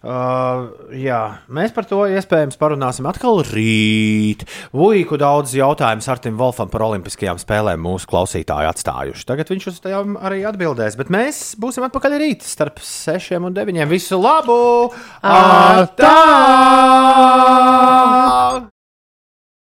Uh, jā, mēs par to iespējams parunāsim atkal rīt. Vuiku daudz jautājumu Artim Wolfam par Olimpiskajām spēlēm mūsu klausītāji atstājuši. Tagad viņš uz tām arī atbildēs, bet mēs būsim atpakaļ rīt starp 6 un 9. Visu labu! Atā!